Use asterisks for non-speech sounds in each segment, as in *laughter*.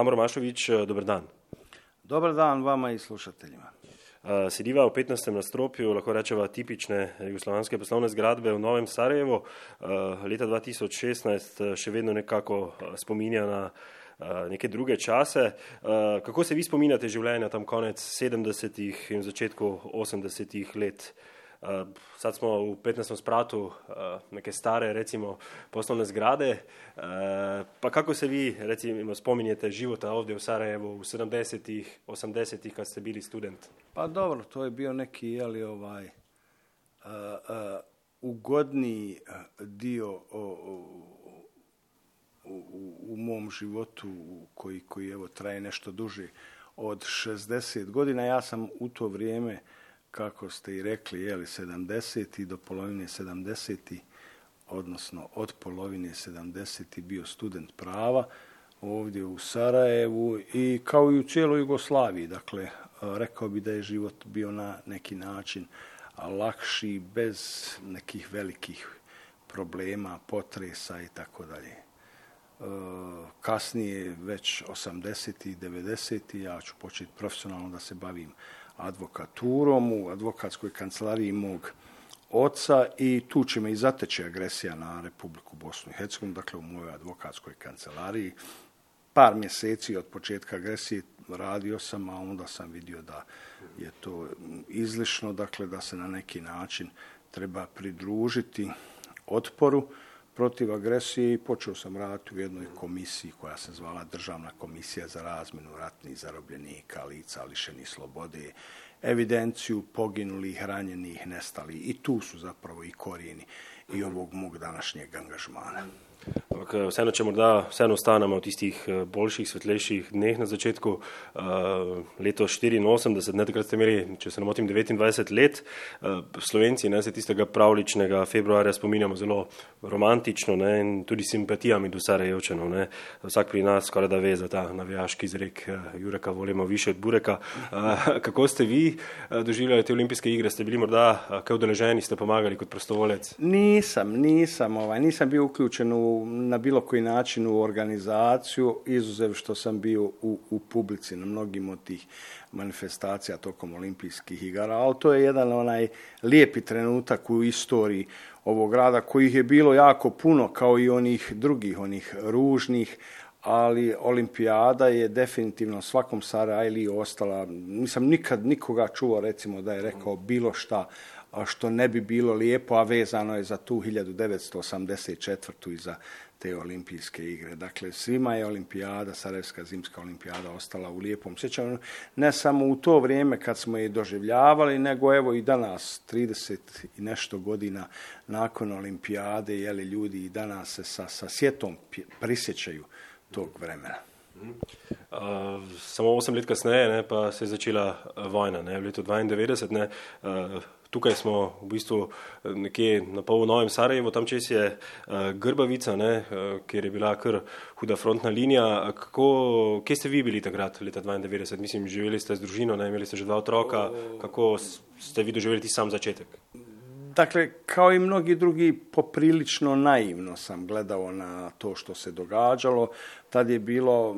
Amor Mašović, dober dan. Dobar dan vama i slušateljima. Sediva v 15. nastropju, lahko rečemo, tipične jugoslovanske poslovne zgradbe v Novem Sarajevu. Leta 2016 še vedno nekako spominja na neke druge čase. Kako se vi spominjate življenja tam konec 70. in začetku 80. let? Uh, sad smo u 15. spratu uh, neke stare, recimo, poslovne zgrade. Uh, pa kako se vi, recimo, spominjete života ovdje u Sarajevu u 70-ih, 80-ih kad ste bili student? Pa dobro, to je bio neki, jeli, ovaj, uh, uh, ugodniji dio u, u mom životu koji, koji evo traje nešto duže od 60 godina. Ja sam u to vrijeme kako ste i rekli, jeli 70. do polovine 70. odnosno od polovine 70. bio student prava ovdje u Sarajevu i kao i u cijeloj Jugoslaviji. Dakle, rekao bi da je život bio na neki način lakši, bez nekih velikih problema, potresa i tako dalje. Kasnije, već 80. i 90. ja ću početi profesionalno da se bavim advokaturom u advokatskoj kancelariji mog oca i tu će me i zateći agresija na Republiku Bosnu i Hercegovinu, dakle u mojoj advokatskoj kancelariji. Par mjeseci od početka agresije radio sam, a onda sam vidio da je to izlišno, dakle da se na neki način treba pridružiti otporu protiv agresije i počeo sam raditi u jednoj komisiji koja se zvala Državna komisija za razmenu ratnih zarobljenika, lica lišenih slobode, evidenciju poginulih, ranjenih, nestali. I tu su zapravo i korijeni i ovog mog današnjeg angažmana. Ampak eh, vseeno, če morda vseeno ostanemo v tistih eh, boljših, svetlejših dneh na začetku, uh, leto 84, ne takrat ste imeli, če se ne motim, 29 let, uh, Slovenci ne, se tistega pravličnega februarja spominjamo zelo romantično ne, in tudi simpatijami do Sarajevčanov. Ne. Vsak pri nas skoraj da ve za ta navijaški izrek uh, Jureka volimo više od Bureka. Uh, *laughs* kako ste vi uh, doživljali te olimpijske igre? Ste bili morda uh, kaj udeleženi, ste pomagali kot prostovolec? Nisam, nisam, ovaj, nisam bio uključen na bilo koji način u organizaciju, izuzev što sam bio u, u publici na mnogim od tih manifestacija tokom olimpijskih igara, ali to je jedan onaj lijepi trenutak u istoriji ovog grada kojih je bilo jako puno kao i onih drugih, onih ružnih, ali olimpijada je definitivno svakom Sarajliji ostala, nisam nikad nikoga čuo recimo da je rekao bilo šta što ne bi bilo lijepo, a vezano je za tu 1984. i za te olimpijske igre. Dakle, svima je olimpijada, Sarajevska zimska olimpijada ostala u lijepom sjećanju. Ne samo u to vrijeme kad smo je doživljavali, nego evo i danas, 30 i nešto godina nakon olimpijade, jeli ljudi i danas se sa, sa sjetom prisjećaju tog vremena. Uh, samo osem let kasneje ne, pa se je začela vojna, ne, v letu 92. Ne, uh, tukaj smo v bistvu eh, nekje na pol v Novem Sarajevu, tam čez je uh, Grbavica, ne, uh, kjer je bila kar huda frontna linija. Kako, kje ste vi bili takrat, leta 92? Mislim, živeli ste z družino, ne, imeli ste že dva otroka. Kako ste vi doživeli ti sam začetek? Dakle, kao i mnogi drugi, poprilično naivno sam gledao na to što se događalo. Tad je bilo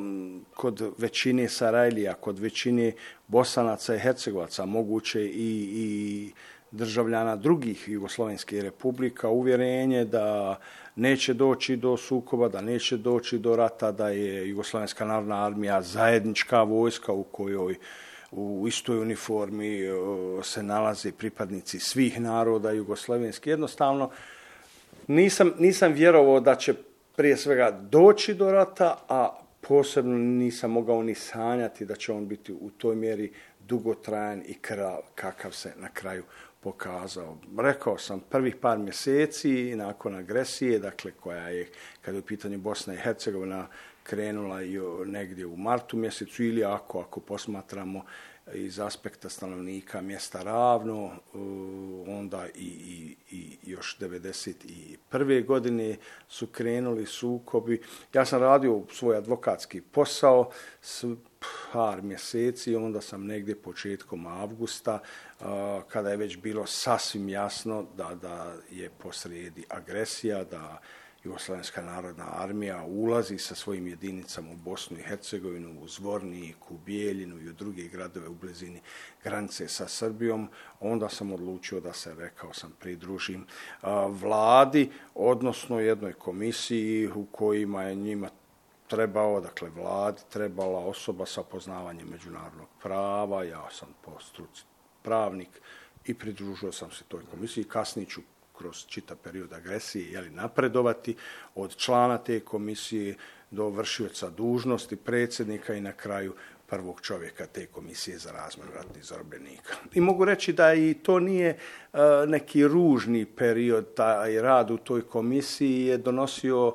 kod većine Sarajlija, kod većine Bosanaca i Hercegovaca moguće i, i državljana drugih jugoslovenskih republika uvjerenje da neće doći do sukoba, da neće doći do rata, da je Jugoslovenska narodna armija zajednička vojska u kojoj u istoj uniformi se nalaze pripadnici svih naroda jugoslovenski. Jednostavno, nisam, nisam vjerovao da će prije svega doći do rata, a posebno nisam mogao ni sanjati da će on biti u toj mjeri dugotrajan i krv kakav se na kraju pokazao. Rekao sam prvih par mjeseci nakon agresije, dakle koja je kada je u pitanju Bosna i Hercegovina krenula i negdje u martu mjesecu ili ako ako posmatramo iz aspekta stanovnika mjesta ravno, onda i, i, i još 91. godine su krenuli sukobi. Ja sam radio svoj advokatski posao par mjeseci, onda sam negdje početkom avgusta, kada je već bilo sasvim jasno da, da je posrijedi agresija, da Jugoslavenska narodna armija ulazi sa svojim jedinicama u Bosnu i Hercegovinu, u Zvornik, u Bijeljinu i u druge gradove u blizini granice sa Srbijom, onda sam odlučio da se, rekao sam, pridružim vladi, odnosno jednoj komisiji u kojima je njima trebao, dakle vladi trebala osoba sa poznavanjem međunarodnog prava, ja sam po struci pravnik i pridružio sam se toj komisiji. Kasnije ću kroz čitav period agresije jeli, napredovati od člana te komisije do vršioca dužnosti, predsjednika i na kraju prvog čovjeka te komisije za razmjer ratnih zarobljenika. I mogu reći da i to nije e, neki ružni period, taj rad u toj komisiji je donosio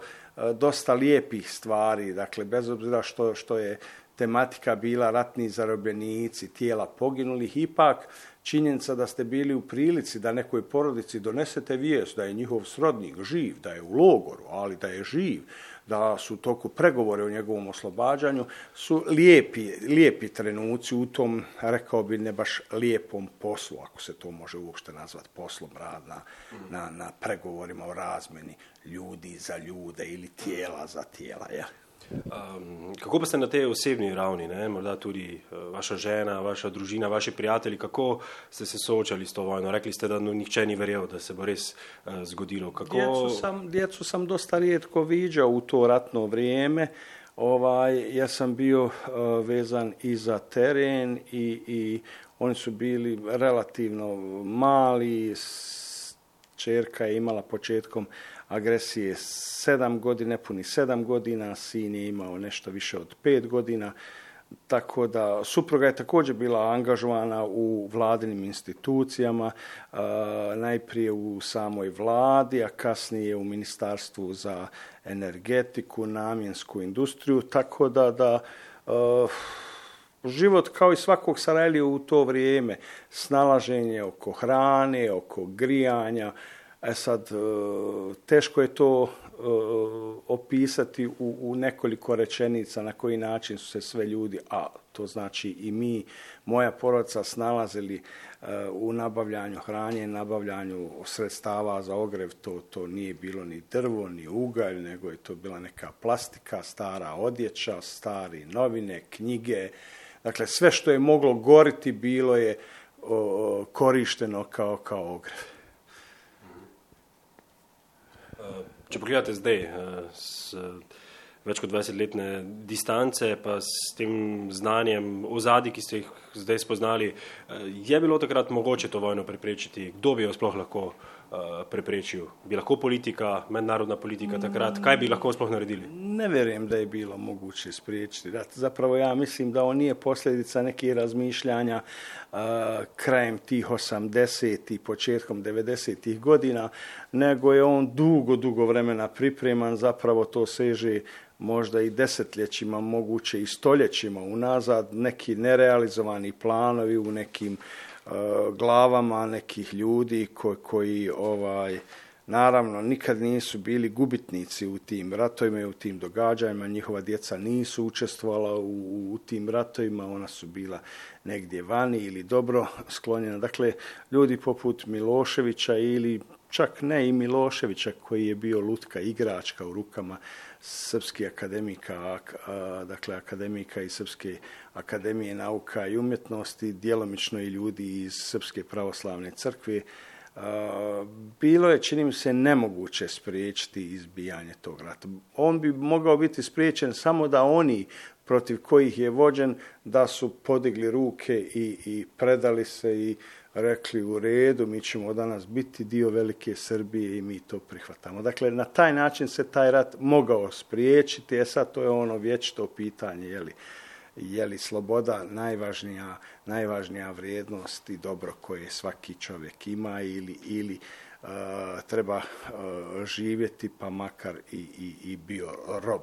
dosta lijepih stvari, dakle bez obzira što, što je tematika bila ratni zarobljenici, tijela poginulih, ipak činjenica da ste bili u prilici da nekoj porodici donesete vijest da je njihov srodnik živ, da je u logoru, ali da je živ, da su toku pregovore o njegovom oslobađanju, su lijepi, lijepi trenuci u tom, rekao bi, ne baš lijepom poslu, ako se to može uopšte nazvati poslom, rad na, na, na pregovorima o razmeni ljudi za ljude ili tijela za tijela. Ja. Um, kako pa ste na tej osebni ravni, ne? morda tudi uh, vaša žena, vaša družina, vaši prijatelji, kako ste se soočali s to vojno? Rekli ste, da no, nihče ni verjel, da se bo res uh, zgodilo. Kako... Djecu, djecu sam dosta rijetko viđao u to ratno vrijeme. Ovaj, ja sam bio uh, vezan i za teren i, i oni su bili relativno mali. Čerka je imala početkom agresije sedam godina, puni sedam godina, sin je imao nešto više od pet godina, tako da supruga je također bila angažovana u vladinim institucijama, najprije u samoj vladi, a kasnije u Ministarstvu za energetiku, namjensku industriju, tako da, da život kao i svakog Sarajlija u to vrijeme, snalaženje oko hrane, oko grijanja, E sad, e, teško je to e, opisati u, u nekoliko rečenica na koji način su se sve ljudi, a to znači i mi, moja porodica snalazili e, u nabavljanju hranje, nabavljanju sredstava za ogrev, to, to nije bilo ni drvo, ni ugalj, nego je to bila neka plastika, stara odjeća, stari novine, knjige. Dakle, sve što je moglo goriti bilo je korišteno kao, kao ogrev. Če pogledate zdaj, eh, s več kot 20-letne distance, pa s tem znanjem ozadij, ki ste jih zdaj spoznali, eh, je bilo takrat mogoče to vojno preprečiti? Kdo bi jo sploh lahko Eh, preprečil? Bi lahko politika, mednarodna politika takrat, kaj bi lahko sploh naredili? Ne vjerujem da je bilo moguće spriječiti. Zapravo ja mislim da on nije posljedica nekih razmišljanja uh, krajem tih 80. i početkom 90. godina, nego je on dugo, dugo vremena pripreman, zapravo to seže možda i desetljećima, moguće i stoljećima unazad, neki nerealizovani planovi u nekim glavama nekih ljudi koji, koji ovaj naravno nikad nisu bili gubitnici u tim ratovima i u tim događajima njihova djeca nisu učestvovala u, u tim ratovima. Ona su bila negdje vani ili dobro sklonjena. Dakle ljudi poput Miloševića ili čak ne i Miloševića koji je bio lutka igračka u rukama srpskih akademika, dakle akademika i Srpske akademije nauka i umjetnosti, djelomično i ljudi iz Srpske pravoslavne crkve. Bilo je, čini mi se, nemoguće spriječiti izbijanje tog rata. On bi mogao biti spriječen samo da oni protiv kojih je vođen, da su podigli ruke i, i predali se i rekli u redu, mi ćemo danas biti dio velike Srbije i mi to prihvatamo. Dakle, na taj način se taj rat mogao spriječiti, e sad to je ono vječito pitanje, je li, je li sloboda najvažnija, najvažnija vrijednost i dobro koje svaki čovjek ima ili, ili treba živjeti pa makar i, i, i bio rob.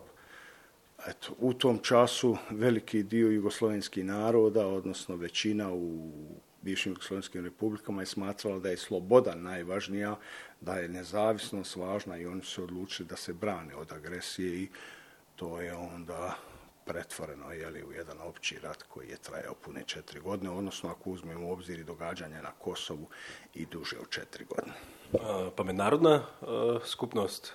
Eto, u tom času veliki dio jugoslovenskih naroda, odnosno većina u bivšim jugoslovenskim republikama je smatrala da je sloboda najvažnija, da je nezavisnost važna i oni su odlučili da se brane od agresije i to je onda pretvoreno jeli, u jedan opći rat koji je trajao pune četiri godine, odnosno ako uzmemo u obzir i događanja na Kosovu i duže od četiri godine. Pa međunarodna skupnost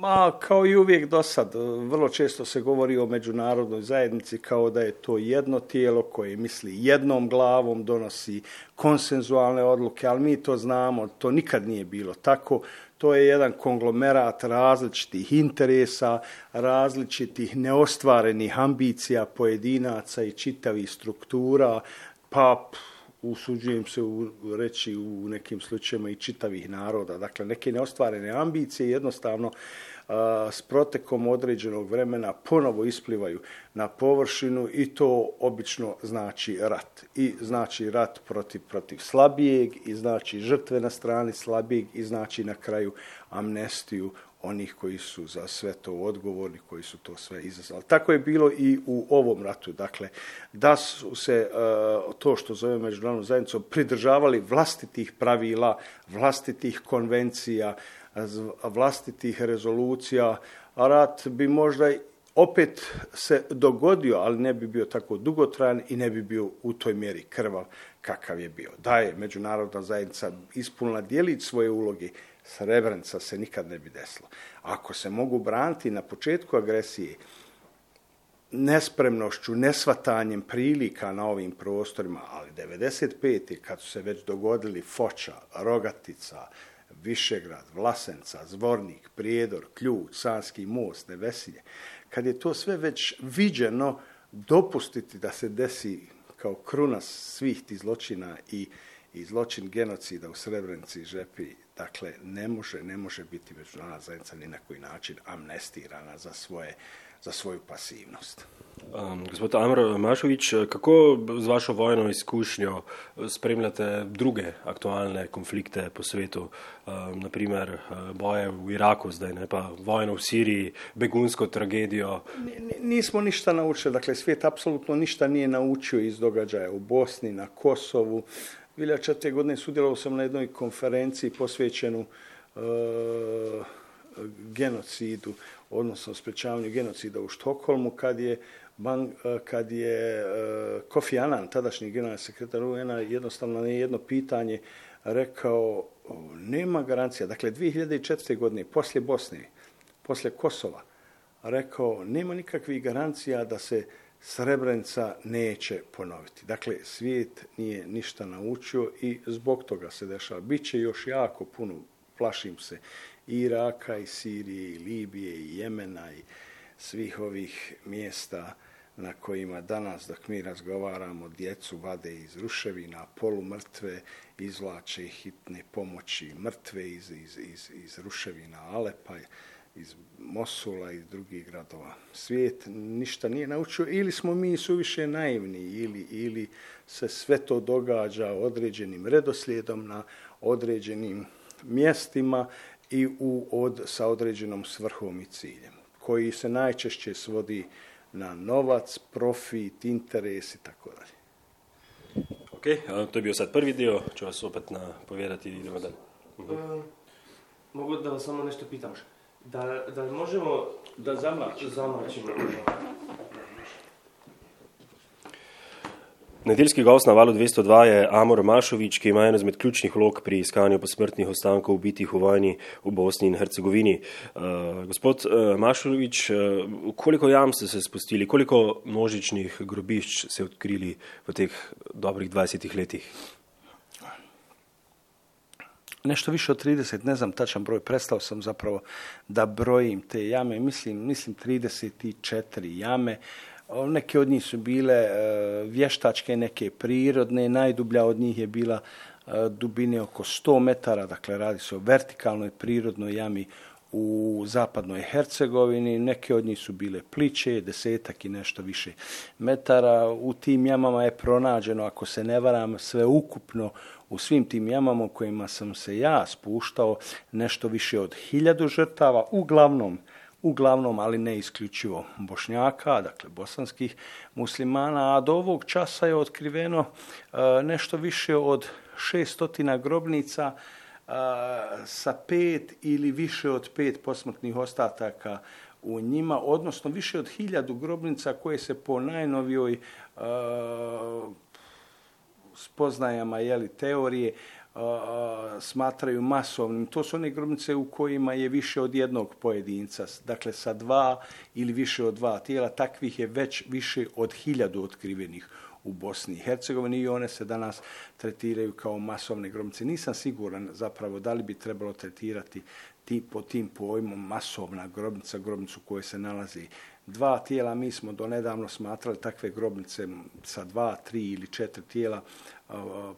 Ma, kao i uvijek do sad, vrlo često se govori o međunarodnoj zajednici kao da je to jedno tijelo koje misli jednom glavom, donosi konsenzualne odluke, ali mi to znamo, to nikad nije bilo tako. To je jedan konglomerat različitih interesa, različitih neostvarenih ambicija pojedinaca i čitavih struktura, pa usuđujem se reći u nekim slučajevima i čitavih naroda. Dakle, neke neostvarene ambicije jednostavno s protekom određenog vremena ponovo isplivaju na površinu i to obično znači rat. I znači rat protiv, protiv slabijeg i znači žrtve na strani slabijeg i znači na kraju amnestiju onih koji su za sve to odgovorni, koji su to sve izazvali. Tako je bilo i u ovom ratu. Dakle, da su se e, to što zove međunarodnom zajednicom pridržavali vlastitih pravila, vlastitih konvencija, vlastitih rezolucija, a rat bi možda opet se dogodio, ali ne bi bio tako dugotrajan i ne bi bio u toj mjeri krvav kakav je bio. Da je međunarodna zajednica ispunila dijelić svoje uloge, Srebrenica se nikad ne bi desilo. Ako se mogu braniti na početku agresije nespremnošću, nesvatanjem prilika na ovim prostorima, ali 95. kad su se već dogodili Foča, Rogatica, Višegrad, Vlasenca, Zvornik, Prijedor, Ključ, Sanski most, Nevesilje, kad je to sve već viđeno, dopustiti da se desi kao kruna svih tih zločina i, i zločin genocida u Srebrenici i Žepi, dakle, ne može, ne može biti međunarodna zajednica ni na koji način amnestirana za svoje za svoju pasivnost. Um, gospod Amro Mašovič, kako z vašo vojno izkušnjo spremljate druge aktualne konflikte po svetu, um, naprimer boje v Iraku zdaj, ne pa vojno v Siriji, begunsko tragedijo? Nismo ništa naučili, dakle svijet apsolutno ništa nije naučio iz događaja u Bosni, na Kosovu. 2004. godine sudjelovao sam na jednoj konferenciji posvećenu uh, genocidu odnosno sprečavanju genocida u Štokholmu kad je kad je Kofi Annan, tadašnji generalni sekretar UN-a, jednostavno na jedno pitanje rekao nema garancija. Dakle, 2004. godine, poslije Bosne, poslije Kosova, rekao nema nikakvih garancija da se Srebrenica neće ponoviti. Dakle, svijet nije ništa naučio i zbog toga se dešava. Biće još jako puno, plašim se, i Iraka, i Sirije, i Libije, i Jemena, i svih ovih mjesta na kojima danas, dok mi razgovaramo, djecu vade iz ruševina, polumrtve, izvlače hitne pomoći, mrtve iz, iz, iz, iz ruševina Alepa, iz Mosula i drugih gradova. Svijet ništa nije naučio ili smo mi suviše naivni ili, ili se sve to događa određenim redoslijedom na određenim mjestima i u, od, sa određenom svrhom i ciljem, koji se najčešće svodi na novac, profit, interes i tako dalje. Ok, to je bio sad prvi dio, ću vas opet na povjerati i idemo dalje. Mhm. Uh, mogu da vas samo nešto pitam. Da, da možemo da zamlačimo? Zamlačimo. Nedeljski gost na valu 202 je Amor Mašovič, ki ima eno izmed ključnih vlog pri iskanju posmrtnih ostankov ubitih v vojni v Bosni in Hercegovini. Uh, gospod uh, Mašovič, uh, koliko jam ste se spustili, koliko množičnih grobišč ste odkrili v teh dobrih 20 letih? Nešto više od 30, ne znam tačan broj, prestao sam zapravo da brojim te jame, mislim, mislim 34 jame. Neke od njih su bile e, vještačke, neke prirodne, najdublja od njih je bila e, dubine oko 100 metara, dakle radi se o vertikalnoj prirodnoj jami u zapadnoj Hercegovini, neke od njih su bile pliče, desetak i nešto više metara. U tim jamama je pronađeno, ako se ne varam, sve ukupno u svim tim jamama u kojima sam se ja spuštao, nešto više od hiljadu žrtava, uglavnom uglavnom, ali ne isključivo bošnjaka, dakle bosanskih muslimana, a do ovog časa je otkriveno e, nešto više od 600 grobnica e, sa pet ili više od pet posmrtnih ostataka u njima, odnosno više od hiljadu grobnica koje se po najnovijoj e, spoznajama jeli, teorije smatraju masovnim. To su one grobnice u kojima je više od jednog pojedinca, dakle sa dva ili više od dva tijela, takvih je već više od hiljadu otkrivenih u Bosni i Hercegovini i one se danas tretiraju kao masovne grobnice. Nisam siguran zapravo da li bi trebalo tretirati ti, po tim pojmom masovna grobnica, grobnicu u kojoj se nalazi dva tijela. Mi smo donedavno smatrali takve grobnice sa dva, tri ili četiri tijela.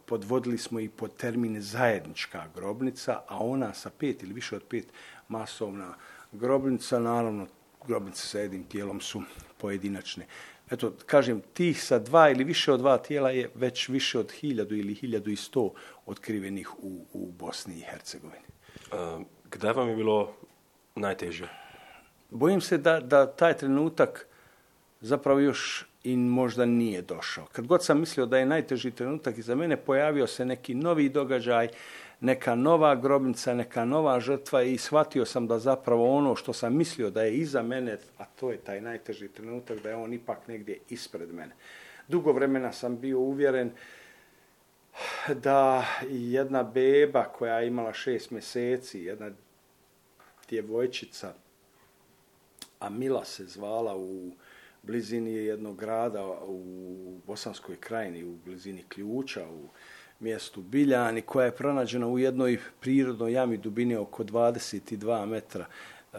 Podvodili smo i pod termin zajednička grobnica, a ona sa pet ili više od pet masovna grobnica, naravno grobnice sa jednim tijelom su pojedinačne. Eto, kažem, tih sa dva ili više od dva tijela je već više od hiljadu ili hiljadu i sto otkrivenih u, u Bosni i Hercegovini. Gdje vam je bilo najteže? Bojim se da, da taj trenutak zapravo još i možda nije došao. Kad god sam mislio da je najteži trenutak i za mene pojavio se neki novi događaj, neka nova grobnica, neka nova žrtva i shvatio sam da zapravo ono što sam mislio da je iza mene, a to je taj najteži trenutak, da je on ipak negdje ispred mene. Dugo vremena sam bio uvjeren da jedna beba koja je imala šest mjeseci, jedna djevojčica, a Mila se zvala u blizini jednog grada u Bosanskoj krajini, u blizini Ključa, u mjestu Biljani, koja je pronađena u jednoj prirodnoj jami dubine oko 22 metra, e,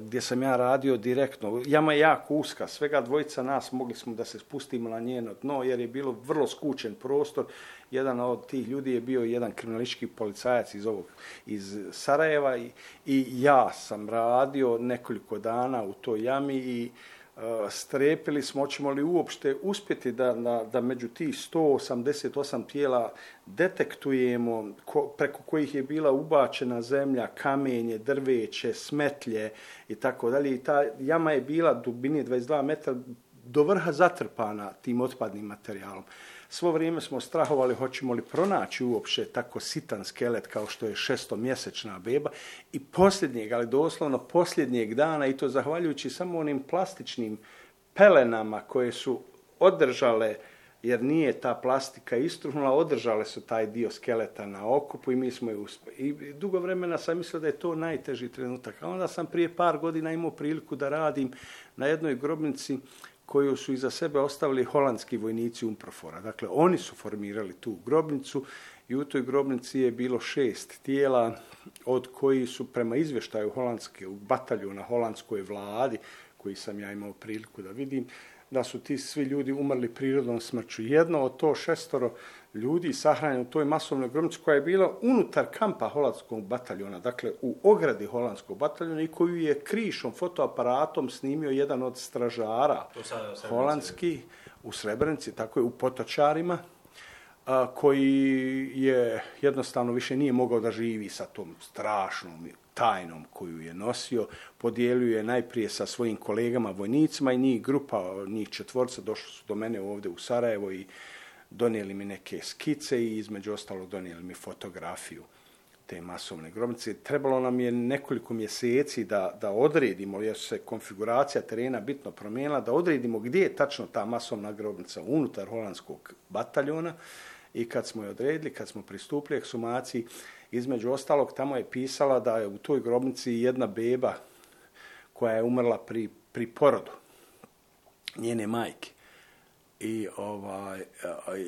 gdje sam ja radio direktno. Jama je jako uska, svega dvojica nas mogli smo da se spustimo na njeno dno, jer je bilo vrlo skučen prostor. Jedan od tih ljudi je bio jedan kriminalistički policajac iz ovog, iz Sarajeva i, i ja sam radio nekoliko dana u toj jami i strepili smo, hoćemo li uopšte uspjeti da, da, da među tih 188 tijela detektujemo preko kojih je bila ubačena zemlja, kamenje, drveće, smetlje i tako dalje. I ta jama je bila dubini 22 metra do vrha zatrpana tim otpadnim materijalom. Svo vrijeme smo strahovali hoćemo li pronaći uopće tako sitan skelet kao što je šestomjesečna beba i posljednjeg, ali doslovno posljednjeg dana i to zahvaljujući samo onim plastičnim pelenama koje su održale jer nije ta plastika istruhnula, održale su taj dio skeleta na okupu i mi smo je uspjeli. I dugo vremena sam mislio da je to najteži trenutak. A onda sam prije par godina imao priliku da radim na jednoj grobnici koju su iza sebe ostavili holandski vojnici Umprofora. Dakle, oni su formirali tu grobnicu i u toj grobnici je bilo šest tijela od koji su prema izvještaju u batalju na holandskoj vladi, koji sam ja imao priliku da vidim, da su ti svi ljudi umrli prirodnom smrću. Jedno od to šestoro ljudi sahranjeno u toj masovnoj grobnici koja je bila unutar kampa holandskog bataljona, dakle u ogradi holandskog bataljona i koju je krišom, fotoaparatom snimio jedan od stražara holandski u Srebrenici, tako je u Potočarima, koji je jednostavno više nije mogao da živi sa tom strašnom tajnom koju je nosio, podijelio je najprije sa svojim kolegama vojnicima i njih grupa, njih četvorca došli su do mene ovdje u Sarajevo i donijeli mi neke skice i između ostalog donijeli mi fotografiju te masovne grobnice. Trebalo nam je nekoliko mjeseci da, da odredimo, jer se konfiguracija terena bitno promijenila, da odredimo gdje je tačno ta masovna grobnica unutar holandskog bataljona i kad smo je odredili, kad smo pristupili eksumaciji, između ostalog tamo je pisala da je u toj grobnici jedna beba koja je umrla pri, pri porodu njene majke. I ovaj,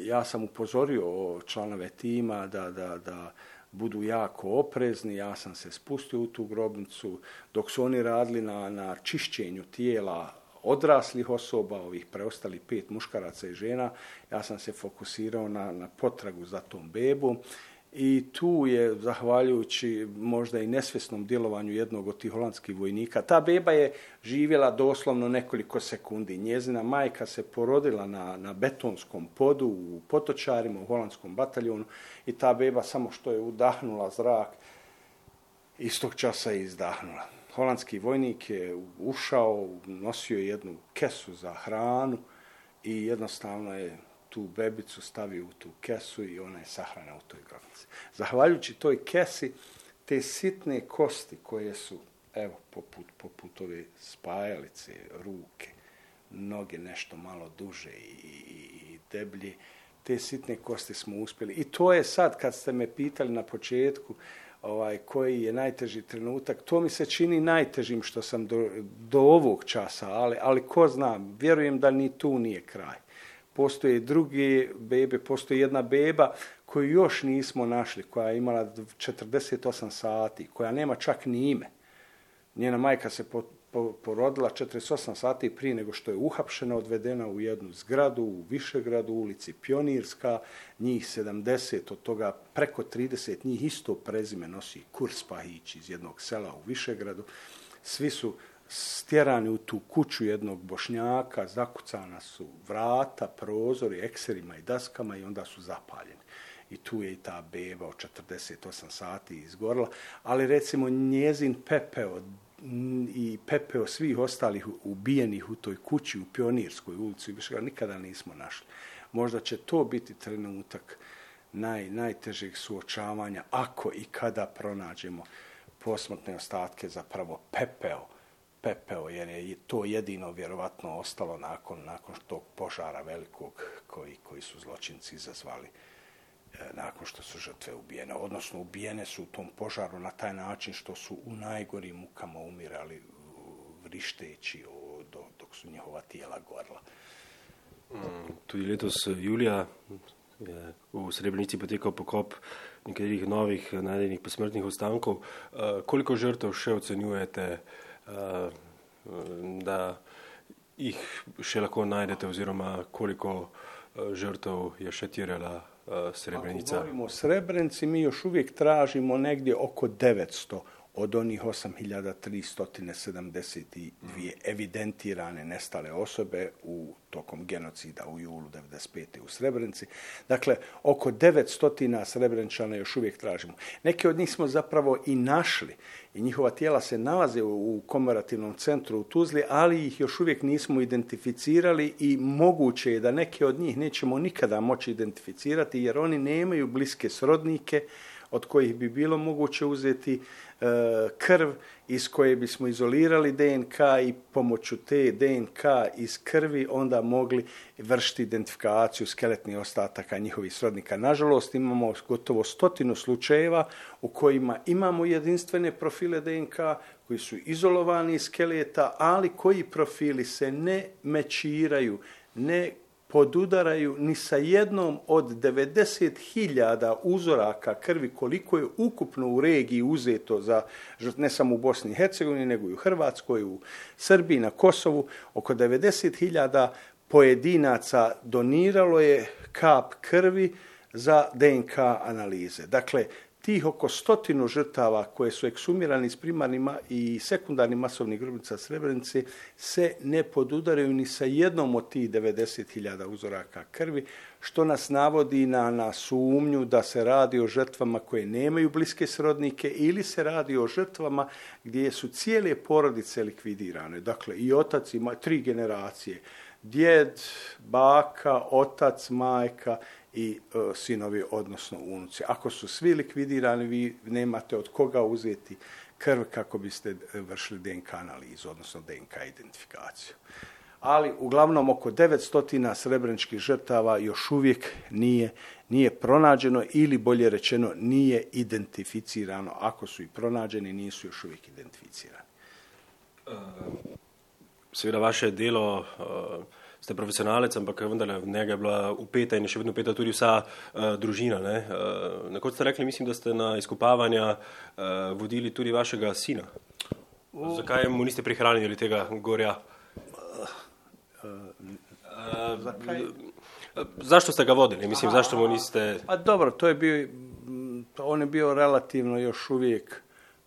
ja sam upozorio članove tima da, da, da budu jako oprezni. Ja sam se spustio u tu grobnicu dok su oni radili na, na čišćenju tijela odraslih osoba, ovih preostali pet muškaraca i žena. Ja sam se fokusirao na, na potragu za tom bebu i tu je, zahvaljujući možda i nesvjesnom djelovanju jednog od tih holandskih vojnika, ta beba je živjela doslovno nekoliko sekundi. Njezina majka se porodila na, na betonskom podu u Potočarima, u holandskom bataljonu i ta beba samo što je udahnula zrak, istog časa je izdahnula. Holandski vojnik je ušao, nosio jednu kesu za hranu i jednostavno je tu bebicu stavi u tu kesu i ona je sahrana u toj grobnici. Zahvaljujući toj kesi, te sitne kosti koje su, evo, poput, poput ove spajalice, ruke, noge nešto malo duže i, i, deblje, te sitne kosti smo uspjeli. I to je sad, kad ste me pitali na početku, ovaj, koji je najteži trenutak, to mi se čini najtežim što sam do, do ovog časa, ali, ali ko zna, vjerujem da ni tu nije kraj. Postoje druge bebe, postoji jedna beba koju još nismo našli, koja je imala 48 sati, koja nema čak ni ime. Njena majka se porodila 48 sati prije nego što je uhapšena, odvedena u jednu zgradu u Višegradu, u ulici Pionirska, njih 70, od toga preko 30 njih isto prezime nosi Kurs Pahić iz jednog sela u Višegradu. Svi su stjerani u tu kuću jednog bošnjaka, zakucana su vrata, prozori, ekserima i daskama i onda su zapaljeni. I tu je i ta beba od 48 sati izgorila, ali recimo njezin pepeo i pepeo svih ostalih ubijenih u toj kući u Pionirskoj ulici više nikada nismo našli. Možda će to biti trenutak naj, najtežeg suočavanja ako i kada pronađemo posmrtne ostatke zapravo pepeo pepeo jer je to jedino vjerovatno ostalo nakon, nakon tog požara velikog koji, koji su zločinci izazvali E, nakon što su žrtve ubijene, odnosno ubijene su u tom požaru na taj način što su u najgorim mukama umirali vrišteći dok su njihova tijela gorla. Mm, tudi letos julija je v Srebrenici potekal pokop nekaterih novih najdenih posmrtnih ostankov. E, koliko žrtev še ocenjujete, e, da jih še lahko najdete oziroma koliko žrtev je še tirala Srebrenica? Ako govorimo o Srebrenici, mi još uvijek tražimo negdje oko 900 od onih 8372 evidentirane nestale osobe u tokom genocida u julu 95. u Srebrenici. Dakle, oko 900 Srebrenčana još uvijek tražimo. Neke od njih smo zapravo i našli i njihova tijela se nalaze u komemorativnom centru u Tuzli, ali ih još uvijek nismo identificirali i moguće je da neke od njih nećemo nikada moći identificirati jer oni nemaju bliske srodnike od kojih bi bilo moguće uzeti krv iz koje bismo izolirali DNK i pomoću te DNK iz krvi onda mogli vršiti identifikaciju skeletnih ostataka njihovih srodnika. Nažalost, imamo gotovo stotinu slučajeva u kojima imamo jedinstvene profile DNK koji su izolovani iz skeleta, ali koji profili se ne mečiraju, ne podudaraju ni sa jednom od 90.000 uzoraka krvi koliko je ukupno u regiji uzeto za ne samo u Bosni i Hercegovini nego i u Hrvatskoj, u Srbiji, na Kosovu, oko 90.000 pojedinaca doniralo je kap krvi za DNK analize. Dakle, tih oko stotinu žrtava koje su eksumirani iz primarnih i sekundarnih masovnih grobnica Srebrenice se ne podudaraju ni sa jednom od tih 90.000 uzoraka krvi, što nas navodi na, na sumnju da se radi o žrtvama koje nemaju bliske srodnike ili se radi o žrtvama gdje su cijele porodice likvidirane. Dakle, i otac ima tri generacije. Djed, baka, otac, majka i e, sinovi, odnosno unuci. Ako su svi likvidirani, vi nemate od koga uzeti krv kako biste vršili DNK analizu, odnosno DNK identifikaciju. Ali uglavnom oko 900 srebreničkih žrtava još uvijek nije, nije pronađeno ili bolje rečeno nije identificirano. Ako su i pronađeni, nisu još uvijek identificirani. Seveda vaše delo uh ste profesionalec, ampak vendar v njega je bila upeta in je še vedno upeta tudi vsa uh, družina. Ne? Uh, na kot ste rekli, mislim, da ste na izkopavanja uh, vodili tudi vašega sina. Uh. Zakaj mu niste prihranili tega gorja? Uh, uh, zakaj? Zašto ste ga vodili? Mislim, aha, zašto mu niste... Pa dobro, to je bio, on je bio relativno još uvijek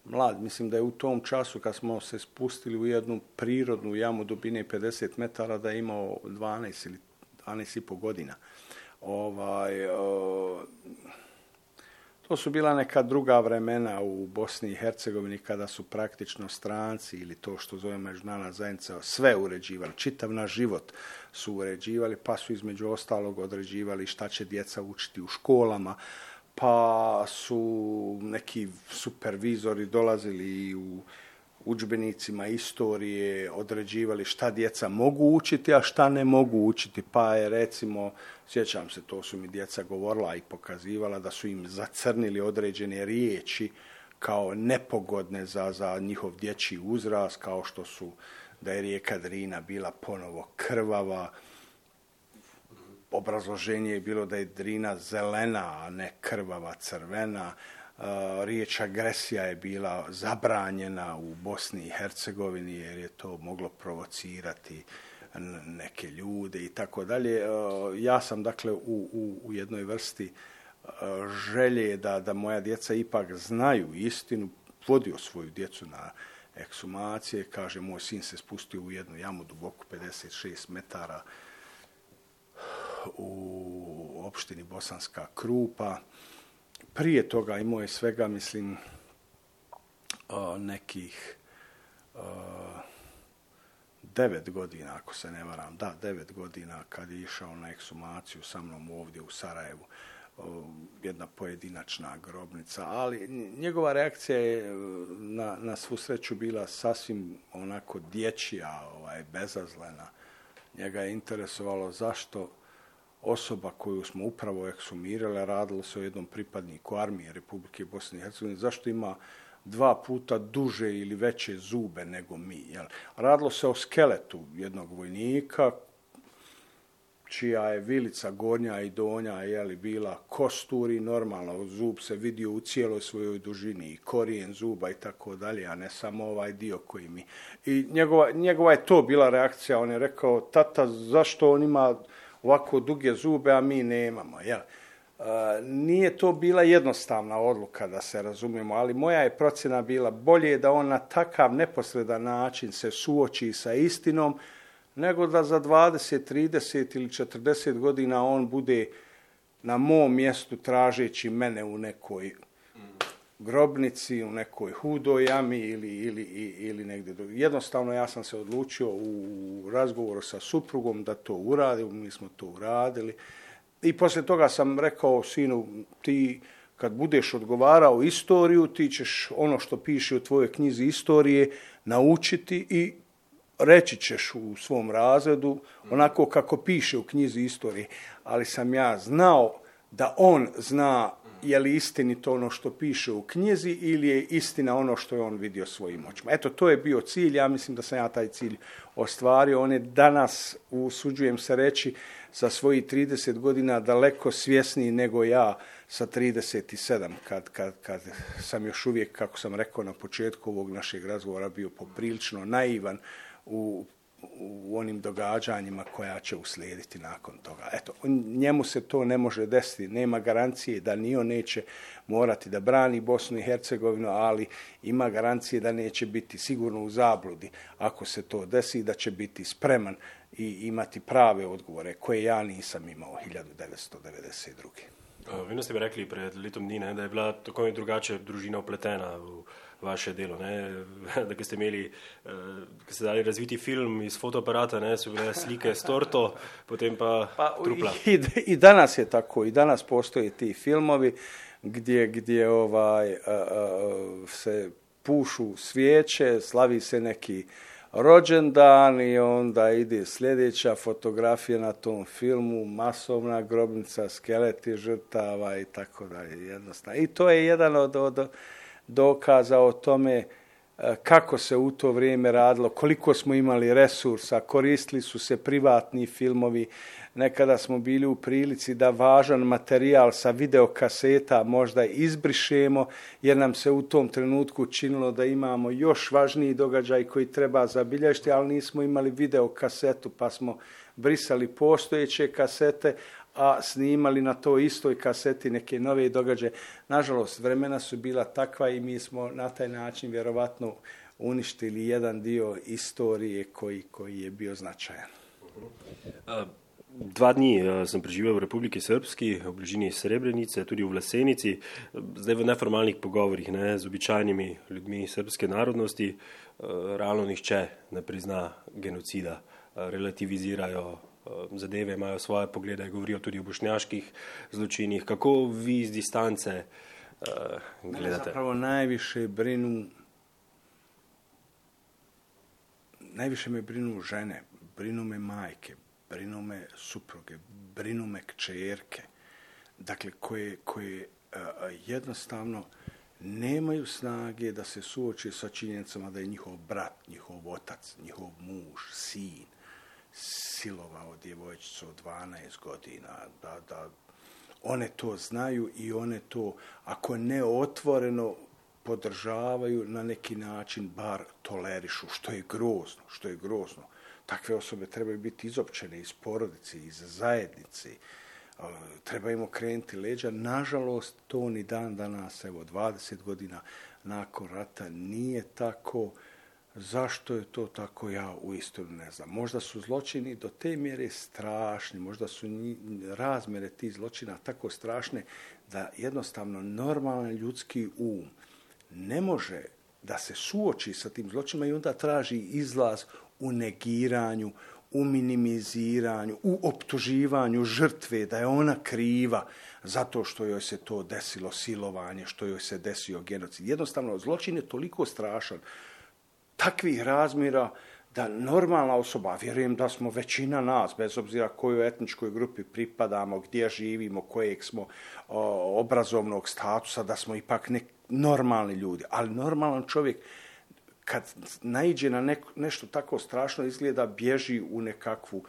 mlad. Mislim da je u tom času kad smo se spustili u jednu prirodnu jamu dubine 50 metara da je imao 12 ili 12 i po godina. Ovaj, to su bila neka druga vremena u Bosni i Hercegovini kada su praktično stranci ili to što zove međunarodna zajednica sve uređivali. Čitav naš život su uređivali pa su između ostalog određivali šta će djeca učiti u školama, pa su neki supervizori dolazili u udžbenicima istorije određivali šta djeca mogu učiti, a šta ne mogu učiti. Pa je recimo, sjećam se, to su mi djeca govorila i pokazivala da su im zacrnili određene riječi kao nepogodne za, za njihov dječji uzrast, kao što su da je rijeka Drina bila ponovo krvava, obrazloženje je bilo da je Drina zelena, a ne krvava crvena. E, riječ agresija je bila zabranjena u Bosni i Hercegovini jer je to moglo provocirati neke ljude i tako dalje. E, ja sam dakle u, u, u jednoj vrsti e, želje da, da moja djeca ipak znaju istinu, vodio svoju djecu na eksumacije, kaže moj sin se spustio u jednu jamu duboku 56 metara u opštini Bosanska Krupa. Prije toga imao je svega, mislim, nekih devet godina, ako se ne varam, da, devet godina kad je išao na eksumaciju sa mnom ovdje u Sarajevu jedna pojedinačna grobnica, ali njegova reakcija je na, na svu sreću bila sasvim onako dječja, ovaj, bezazlena. Njega je interesovalo zašto osoba koju smo upravo eksumirali, radilo se o jednom pripadniku armije Republike Bosne i Hercegovine, zašto ima dva puta duže ili veće zube nego mi. Jel? Radilo se o skeletu jednog vojnika čija je vilica gornja i donja je li bila kosturi normalno zub se vidio u cijeloj svojoj dužini i korijen zuba i tako dalje a ne samo ovaj dio koji mi i njegova, njegova je to bila reakcija on je rekao tata zašto on ima ovako duge zube, a mi nemamo. Jel? Nije to bila jednostavna odluka, da se razumijemo, ali moja je procjena bila bolje da on na takav neposredan način se suoči sa istinom, nego da za 20, 30 ili 40 godina on bude na mom mjestu tražeći mene u nekoj grobnici, u nekoj hudoj jami ili, ili, ili negdje drugo. Jednostavno ja sam se odlučio u razgovoru sa suprugom da to uradim, mi smo to uradili. I poslije toga sam rekao sinu, ti kad budeš odgovarao istoriju, ti ćeš ono što piše u tvojoj knjizi istorije naučiti i reći ćeš u svom razredu onako kako piše u knjizi istorije. Ali sam ja znao da on zna je li istinito ono što piše u knjizi ili je istina ono što je on vidio svojim očima. Eto, to je bio cilj, ja mislim da sam ja taj cilj ostvario. On je danas, usuđujem se reći, sa svojih 30 godina daleko svjesniji nego ja sa 37, kad, kad, kad sam još uvijek, kako sam rekao na početku ovog našeg razgovora, bio poprilično naivan u u onim događanjima koja će uslijediti nakon toga. Eto, njemu se to ne može desiti, nema garancije da ni on neće morati da brani Bosnu i Hercegovinu, ali ima garancije da neće biti sigurno u zabludi ako se to desi, da će biti spreman i imati prave odgovore koje ja nisam imao 1992. Vi ste mi rekli pred letom dni, ne, da je bila tako in drugače družina upletena v vaše delo. Ne? *laughs* Da ste imeli, uh, ste dali razviti film iz fotoaparata, ne? so bile slike s torto, potem pa, pa trupla. I, I danas je tako, i danas postoje ti filmovi gdje, gdje ovaj, uh, uh, se pušu svijeće, slavi se neki rođendan i onda ide sljedeća fotografija na tom filmu, masovna grobnica, skeleti žrtava i tako dalje. Jednostavno. I to je jedan od, od dokaza o tome e, kako se u to vrijeme radilo, koliko smo imali resursa, koristili su se privatni filmovi, nekada smo bili u prilici da važan materijal sa videokaseta možda izbrišemo, jer nam se u tom trenutku činilo da imamo još važniji događaj koji treba zabilježiti, ali nismo imali videokasetu, pa smo brisali postojeće kasete, a snimali na toj istoj kaseti neke nove događaje. Nažalost, vremena su bila takva i mi smo na taj način vjerovatno uništili jedan dio istorije koji, koji je bio značajan. Dva dni sem preživel v Republiki Srpski, v bližini Srebrenice, tudi v Vlasenici, zdaj v neformalnih pogovorih ne, z običajnimi ljudmi srpske narodnosti. Realno nihče ne prizna genocida, relativizirajo zadeve, imajo svoje poglede, govorijo tudi o bošnjaških zločinih. Kako vi iz distance uh, gledate? Zapravo najviše brinu najviše me brinu žene, brinu me majke, brinu me supruge, brinu me kćerke, dakle koje, koje jednostavno nemaju snage da se suoče sa činjenicama da je njihov brat, njihov otac, njihov muž, sin silovao djevojčicu od 12 godina, da, da one to znaju i one to, ako ne otvoreno, podržavaju na neki način, bar tolerišu, što je grozno, što je grozno. Takve osobe trebaju biti izopćene iz porodice, iz zajednice, treba im okrenuti leđa. Nažalost, to ni dan danas, evo, 20 godina nakon rata nije tako. Zašto je to tako, ja uistinu ne znam. Možda su zločini do te mjere strašni, možda su razmjere tih zločina tako strašne da jednostavno normalan ljudski um ne može da se suoči sa tim zločinima i onda traži izlaz u negiranju, u minimiziranju, u optuživanju žrtve, da je ona kriva zato što joj se to desilo silovanje, što joj se desio genocid. Jednostavno, zločin je toliko strašan, takvih razmjera, da normalna osoba, vjerujem da smo većina nas, bez obzira kojoj etničkoj grupi pripadamo, gdje živimo, kojeg smo obrazovnog statusa, da smo ipak ne, normalni ljudi. Ali normalan čovjek kad naiđe na nešto tako strašno izgleda, bježi u nekakvu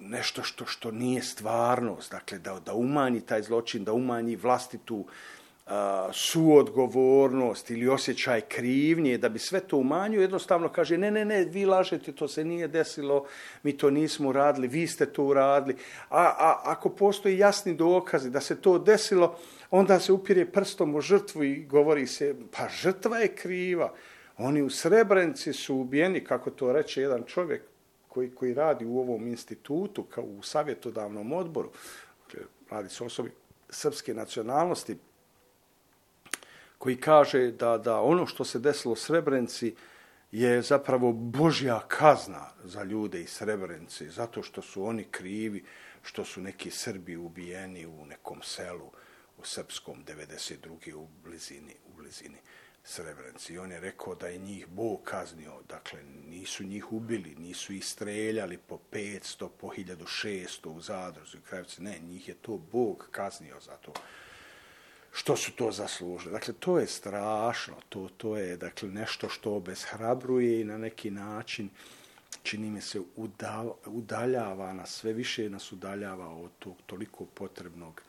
nešto što, što nije stvarnost. Dakle, da, da umanji taj zločin, da umanji vlastitu suodgovornost ili osjećaj krivnje, da bi sve to umanjio, jednostavno kaže ne, ne, ne, vi lažete, to se nije desilo, mi to nismo uradili, vi ste to uradili. A, a ako postoji jasni dokazi da se to desilo, onda se upire prstom u žrtvu i govori se, pa žrtva je kriva. Oni u Srebrenici su ubijeni, kako to reče jedan čovjek koji, koji radi u ovom institutu, kao u savjetodavnom odboru, radi se osobi srpske nacionalnosti, koji kaže da, da ono što se desilo u Srebrenici je zapravo božja kazna za ljude iz Srebrenice, zato što su oni krivi, što su neki Srbi ubijeni u nekom selu u Srpskom 92. u blizini, u blizini Srebrenici. I on je rekao da je njih Bog kaznio, dakle nisu njih ubili, nisu ih streljali po 500, po 1600 u Zadruzi, u Krajevci, ne, njih je to Bog kaznio za to što su to zaslužili. Dakle, to je strašno, to, to je dakle, nešto što obeshrabruje i na neki način čini mi se udaljava nas, sve više nas udaljava od tog toliko potrebnog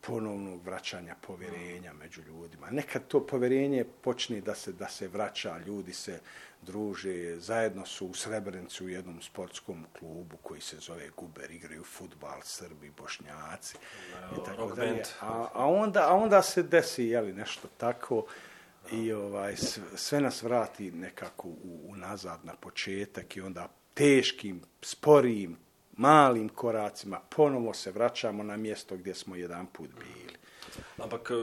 ponovnog vraćanja povjerenja među ljudima. Nekad to povjerenje počne da se, da se vraća, ljudi se druže, zajedno su u Srebrenici u jednom sportskom klubu koji se zove Guber, igraju futbal, Srbi, Bošnjaci i tako dalje. A, a, onda, a onda se desi jeli, nešto tako i ovaj, sve nas vrati nekako u, unazad na početak i onda teškim, sporijim, malim koracima ponovo se vračamo na mjesto gdje smo jedan put bili. Ampak eh,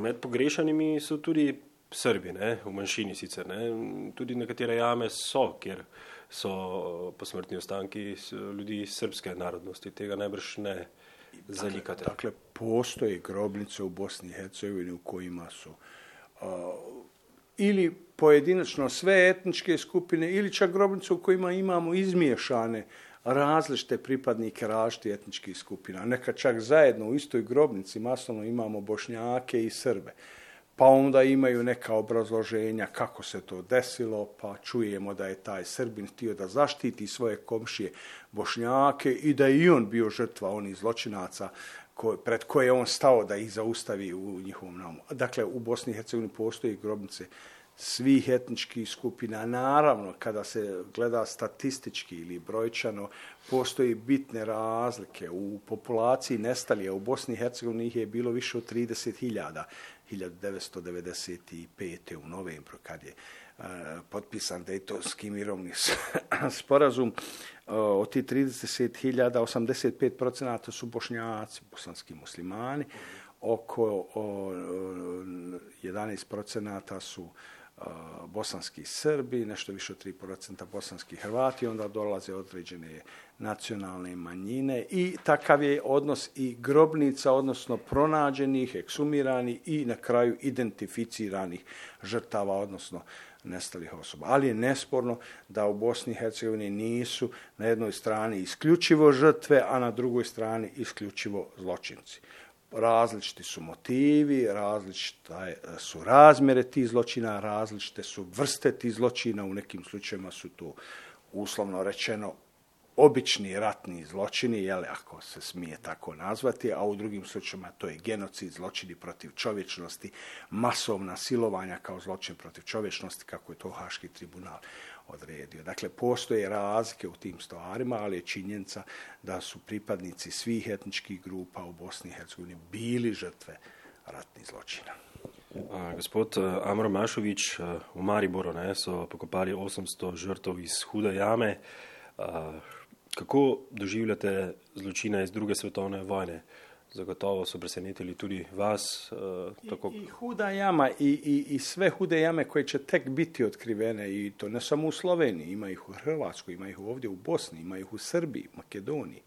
med pogrešanimi so tudi Srbi, ne? v manjšini sicer. Ne? Tudi nekatere jame so, kjer so posmrtni ostanki ljudi srpske narodnosti. Tega najbrž ne zalikate. Dakle, postoje grobnice u Bosni i Hercegovini u kojima su uh, ili pojedinačno sve etničke skupine ili čak grobnice u kojima imamo izmiješane različite pripadnike različitih etničkih skupina. Neka čak zajedno u istoj grobnici masovno imamo bošnjake i srbe. Pa onda imaju neka obrazloženja kako se to desilo, pa čujemo da je taj Srbin htio da zaštiti svoje komšije bošnjake i da je i on bio žrtva onih zločinaca pred koje je on stao da ih zaustavi u njihovom namu. Dakle, u Bosni i Hercegovini postoji grobnice svih etničkih skupina. Naravno, kada se gleda statistički ili brojčano, postoji bitne razlike. U populaciji nestalije u Bosni i Hercegovini ih je bilo više od 30.000 1995. u novembru kad je potpisan Dejtonski mirovni *laughs* sporazum. Od tih 30.000, 85% su bošnjaci, bosanski muslimani, oko uh, 11% su bosanski Srbi, nešto više od 3% bosanski Hrvati, onda dolaze određene nacionalne manjine i takav je odnos i grobnica, odnosno pronađenih, eksumiranih i na kraju identificiranih žrtava, odnosno nestalih osoba. Ali je nesporno da u Bosni i Hercegovini nisu na jednoj strani isključivo žrtve, a na drugoj strani isključivo zločinci različiti su motivi, različite su razmjere tih zločina, različite su vrste tih zločina, u nekim slučajevima su to uslovno rečeno obični ratni zločini, jel, ako se smije tako nazvati, a u drugim slučajevima to je genocid, zločini protiv čovječnosti, masovna silovanja kao zločin protiv čovječnosti, kako je to Haški tribunal odredio. Dakle, postoje razlike u tim stvarima, ali je činjenica da su pripadnici svih etničkih grupa u Bosni i Hercegovini bili žrtve ratnih zločina. A, gospod Amro Mašović, v Mariboru ne, so pokopali 800 žrtov iz hude jame. A, kako doživljate zločine iz druge svetovne vojne? Zagotovo so presenetili tudi vas. Uh, tako... I, I huda jama i, i, i sve hude jame koje će tek biti otkrivene i to ne samo u Sloveniji, ima ih u Hrvatskoj, ima ih ovdje u Bosni, ima ih u Srbiji, Makedoniji,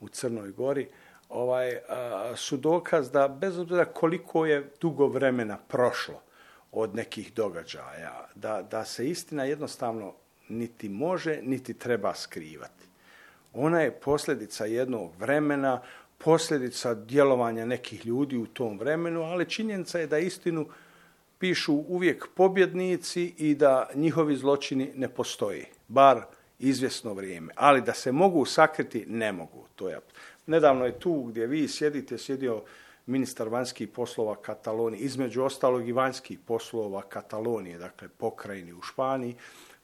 u Crnoj Gori, ovaj, a, su dokaz da bez obzira koliko je dugo vremena prošlo od nekih događaja, da, da se istina jednostavno niti može, niti treba skrivati. Ona je posljedica jednog vremena, posljedica djelovanja nekih ljudi u tom vremenu, ali činjenica je da istinu pišu uvijek pobjednici i da njihovi zločini ne postoji, bar izvjesno vrijeme. Ali da se mogu sakriti, ne mogu. To je. Nedavno je tu gdje vi sjedite, sjedio ministar vanjskih poslova Katalonije, između ostalog i vanjskih poslova Katalonije, dakle pokrajini u Španiji,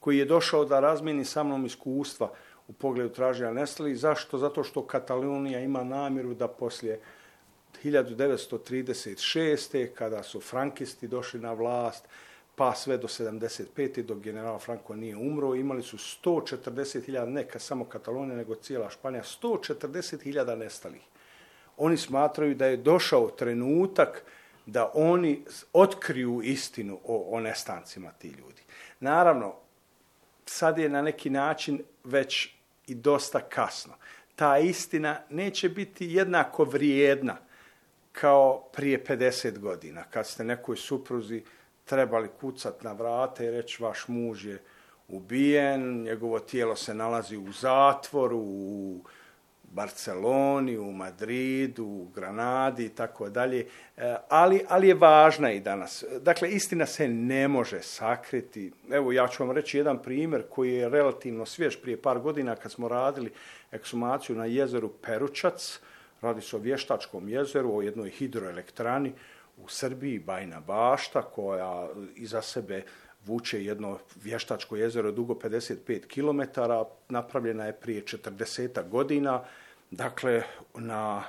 koji je došao da razmijeni sa mnom iskustva u pogledu traženja nestalih. Zašto? Zato što Katalonija ima namjeru da poslije 1936. kada su frankisti došli na vlast, pa sve do 75. dok general Franco nije umro, imali su 140.000, ne samo Katalonija, nego cijela Španija, 140.000 nestalih. Oni smatraju da je došao trenutak da oni otkriju istinu o, o nestancima ti ljudi. Naravno, sad je na neki način već i dosta kasno. Ta istina neće biti jednako vrijedna kao prije 50 godina, kad ste nekoj supruzi trebali kucat na vrate i reći vaš muž je ubijen, njegovo tijelo se nalazi u zatvoru, u Barceloni, u Madridu, u Granadi i tako dalje, e, ali, ali je važna i danas. Dakle, istina se ne može sakriti. Evo, ja ću vam reći jedan primjer koji je relativno svjež prije par godina kad smo radili eksumaciju na jezeru Peručac. Radi se o vještačkom jezeru, o jednoj hidroelektrani u Srbiji, Bajna Bašta, koja iza sebe vuče jedno vještačko jezero dugo 55 km, napravljena je prije 40 godina, dakle na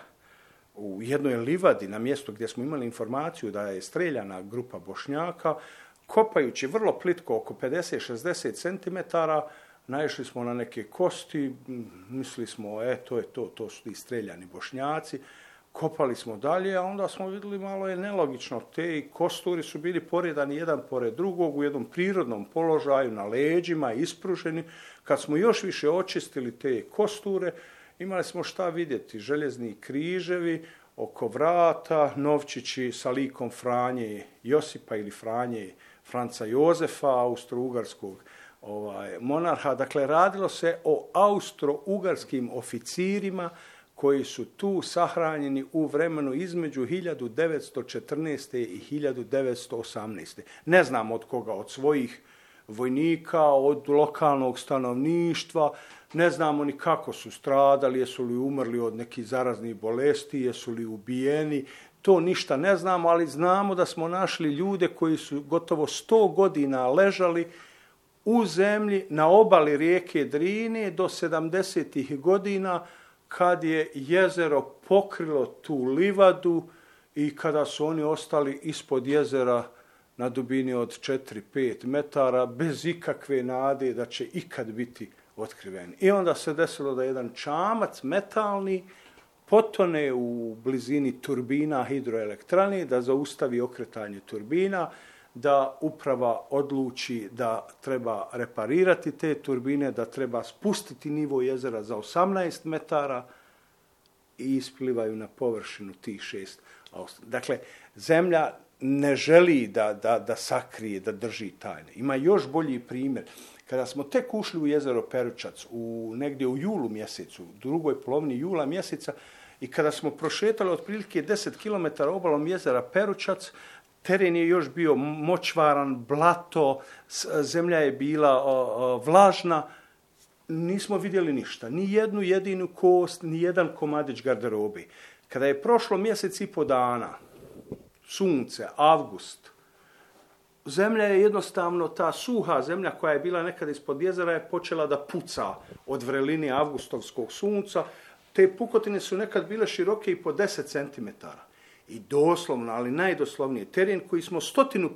u jednoj livadi na mjestu gdje smo imali informaciju da je streljana grupa bošnjaka, kopajući vrlo plitko oko 50-60 cm, naišli smo na neke kosti, mislili smo, e, to je to, to su ti streljani bošnjaci, kopali smo dalje, a onda smo vidjeli malo je nelogično. Te kosturi su bili poredani jedan pored drugog u jednom prirodnom položaju na leđima, ispruženi. Kad smo još više očistili te kosture, imali smo šta vidjeti. Željezni križevi oko vrata, novčići sa likom Franje Josipa ili Franje Franca Jozefa, austro-ugarskog ovaj, monarha. Dakle, radilo se o austro-ugarskim oficirima koji su tu sahranjeni u vremenu između 1914. i 1918. Ne znam od koga, od svojih vojnika, od lokalnog stanovništva, ne znamo ni kako su stradali, jesu li umrli od nekih zaraznih bolesti, jesu li ubijeni, to ništa ne znamo, ali znamo da smo našli ljude koji su gotovo 100 godina ležali u zemlji na obali rijeke Drine do 70. godina, kad je jezero pokrilo tu livadu i kada su oni ostali ispod jezera na dubini od 4-5 metara bez ikakve nade da će ikad biti otkriveni. I onda se desilo da jedan čamac metalni potone u blizini turbina hidroelektrani, da zaustavi okretanje turbina, da uprava odluči da treba reparirati te turbine, da treba spustiti nivo jezera za 18 metara i isplivaju na površinu tih šest. Dakle, zemlja ne želi da, da, da sakrije, da drži tajne. Ima još bolji primjer. Kada smo tek ušli u jezero Peručac, u, negdje u julu mjesecu, drugoj polovini jula mjeseca, i kada smo prošetali otprilike 10 km obalom jezera Peručac, teren je još bio močvaran, blato, zemlja je bila vlažna, nismo vidjeli ništa. Ni jednu jedinu kost, ni jedan komadić garderobi. Kada je prošlo mjesec i po dana, sunce, avgust, zemlja je jednostavno, ta suha zemlja koja je bila nekad ispod jezera je počela da puca od vrelini avgustovskog sunca. Te pukotine su nekad bile široke i po 10 cm. I doslovno, ali najdoslovnije, teren koji smo stotinu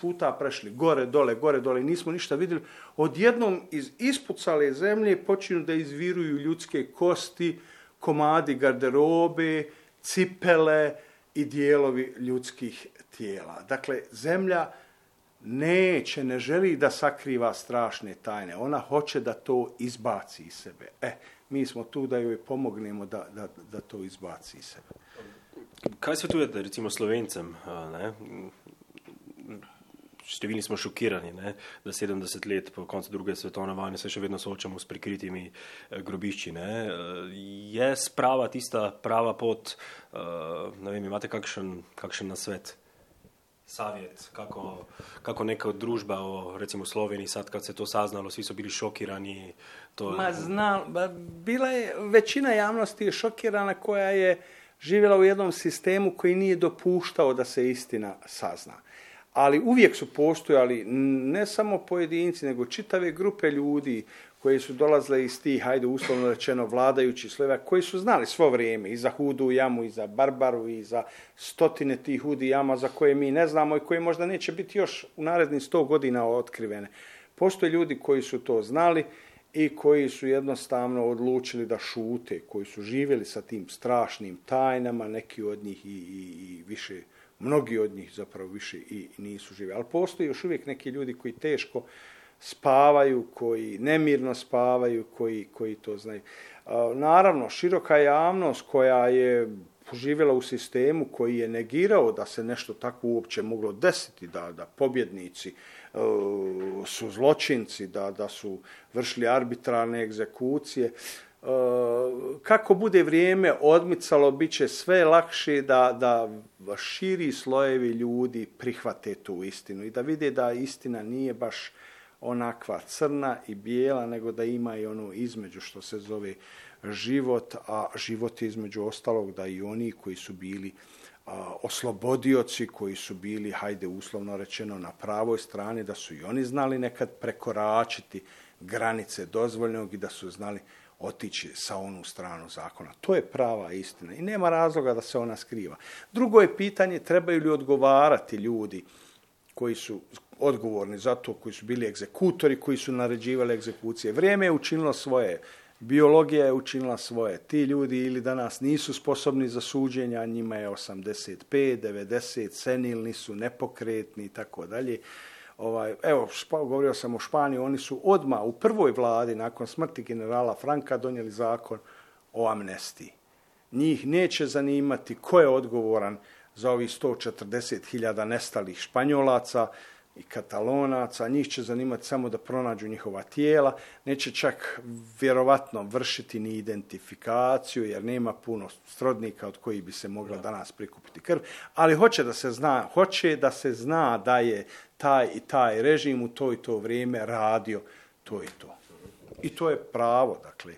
puta prešli, gore, dole, gore, dole, nismo ništa vidjeli, odjednom iz ispucale zemlje počinju da izviruju ljudske kosti, komadi garderobe, cipele i dijelovi ljudskih tijela. Dakle, zemlja neće, ne želi da sakriva strašne tajne. Ona hoće da to izbaci iz sebe. E, mi smo tu da joj pomognemo da, da, da to izbaci iz sebe. Kaj svetujete recimo Slovencem? Ne? Številni smo šokirani, ne? da 70 let po koncu druge svetovne vojne se še vedno soočamo s prikritimi eh, grobišči. Ne? Je sprava tista prava pot, ne vem, imate kakšen, kakšen nasvet? savjet, kako, kako neka družba o recimo Sloveniji sad kad se to saznalo, svi su bili šokirani. To... Ma zna, bila je, većina javnosti je šokirana koja je živjela u jednom sistemu koji nije dopuštao da se istina sazna. Ali uvijek su postojali ne samo pojedinci, nego čitave grupe ljudi koji su dolazile iz tih, hajde uslovno rečeno, vladajući sleva, koji su znali svo vrijeme i za Hudu jamu, i za Barbaru, i za stotine tih Hudi jama za koje mi ne znamo i koje možda neće biti još u narednih sto godina otkrivene. Postoje ljudi koji su to znali i koji su jednostavno odlučili da šute, koji su živjeli sa tim strašnim tajnama, neki od njih i, i, više, mnogi od njih zapravo više i nisu živjeli. Ali postoji još uvijek neki ljudi koji teško spavaju, koji nemirno spavaju, koji, koji to znaju. Naravno, široka javnost koja je živjela u sistemu koji je negirao da se nešto tako uopće moglo desiti, da, da pobjednici su zločinci, da, da su vršili arbitralne egzekucije. E, kako bude vrijeme odmicalo, bit će sve lakše da, da širi slojevi ljudi prihvate tu istinu i da vide da istina nije baš onakva crna i bijela, nego da ima i ono između što se zove život, a život je između ostalog da i oni koji su bili oslobodioci, koji su bili, hajde uslovno rečeno, na pravoj strani, da su i oni znali nekad prekoračiti granice dozvoljnog i da su znali otići sa onu stranu zakona. To je prava istina i nema razloga da se ona skriva. Drugo je pitanje, trebaju li odgovarati ljudi koji su odgovorni za to, koji su bili egzekutori, koji su naređivali egzekucije. Vrijeme je učinilo svoje, biologija je učinila svoje. Ti ljudi ili danas nisu sposobni za suđenja, njima je 85, 90, senilni su, nepokretni i tako dalje. Ovaj, evo, govorio sam o Španiji, oni su odmah u prvoj vladi, nakon smrti generala Franka, donijeli zakon o amnestiji. Njih neće zanimati ko je odgovoran za ovih 140.000 nestalih Španjolaca, i katalonaca, njih će zanimati samo da pronađu njihova tijela, neće čak vjerovatno vršiti ni identifikaciju jer nema puno srodnika od kojih bi se mogla danas prikupiti krv, ali hoće da se zna, hoće da se zna da je taj i taj režim u to i to vrijeme radio to i to. I to je pravo, dakle,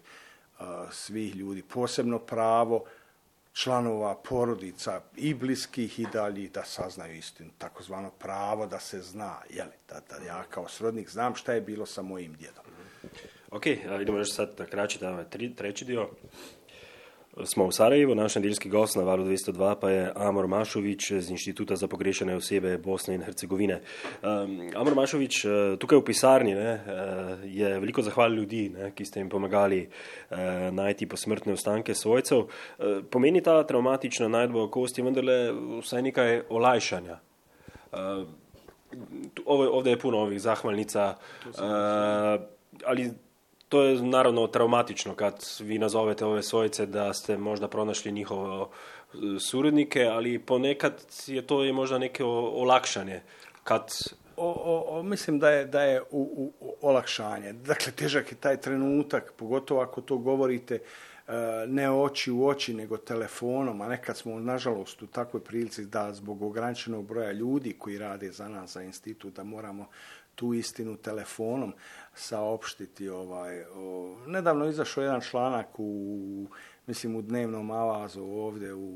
svih ljudi, posebno pravo članova porodica i bliskih i dalji da saznaju istinu, takozvano pravo da se zna, jeli, da, da ja kao srodnik znam šta je bilo sa mojim djedom. Ok, idemo još sad na kraći, da, treći dio smo v Sarajevu, naš nedeljski gost na valu 202 pa je Amor Mašovič z Inštituta za pogrešene osebe Bosne in Hercegovine. Um, Amor Mašovič, eh, tukaj v pisarni ne, eh, je veliko zahval ljudi, ne, ki ste jim pomagali uh, najti posmrtne ostanke svojcev. Uh, pomeni ta traumatična najdba kosti vendarle vsaj nekaj olajšanja. Uh, ovo, ovdje je puno ovih zahvalnica, ali to je naravno traumatično kad vi nazovete ove svojice da ste možda pronašli njihove suradnike, ali ponekad je to i možda neke olakšanje. Kad... O, o, mislim da je, da je u, u, olakšanje. Dakle, težak je taj trenutak, pogotovo ako to govorite e, ne oči u oči, nego telefonom, a nekad smo, nažalost, u takvoj prilici da zbog ograničenog broja ljudi koji rade za nas, za institut, da moramo tu istinu telefonom saopštiti. Ovaj, o, nedavno izašao jedan članak u mislim u dnevnom avazu ovdje u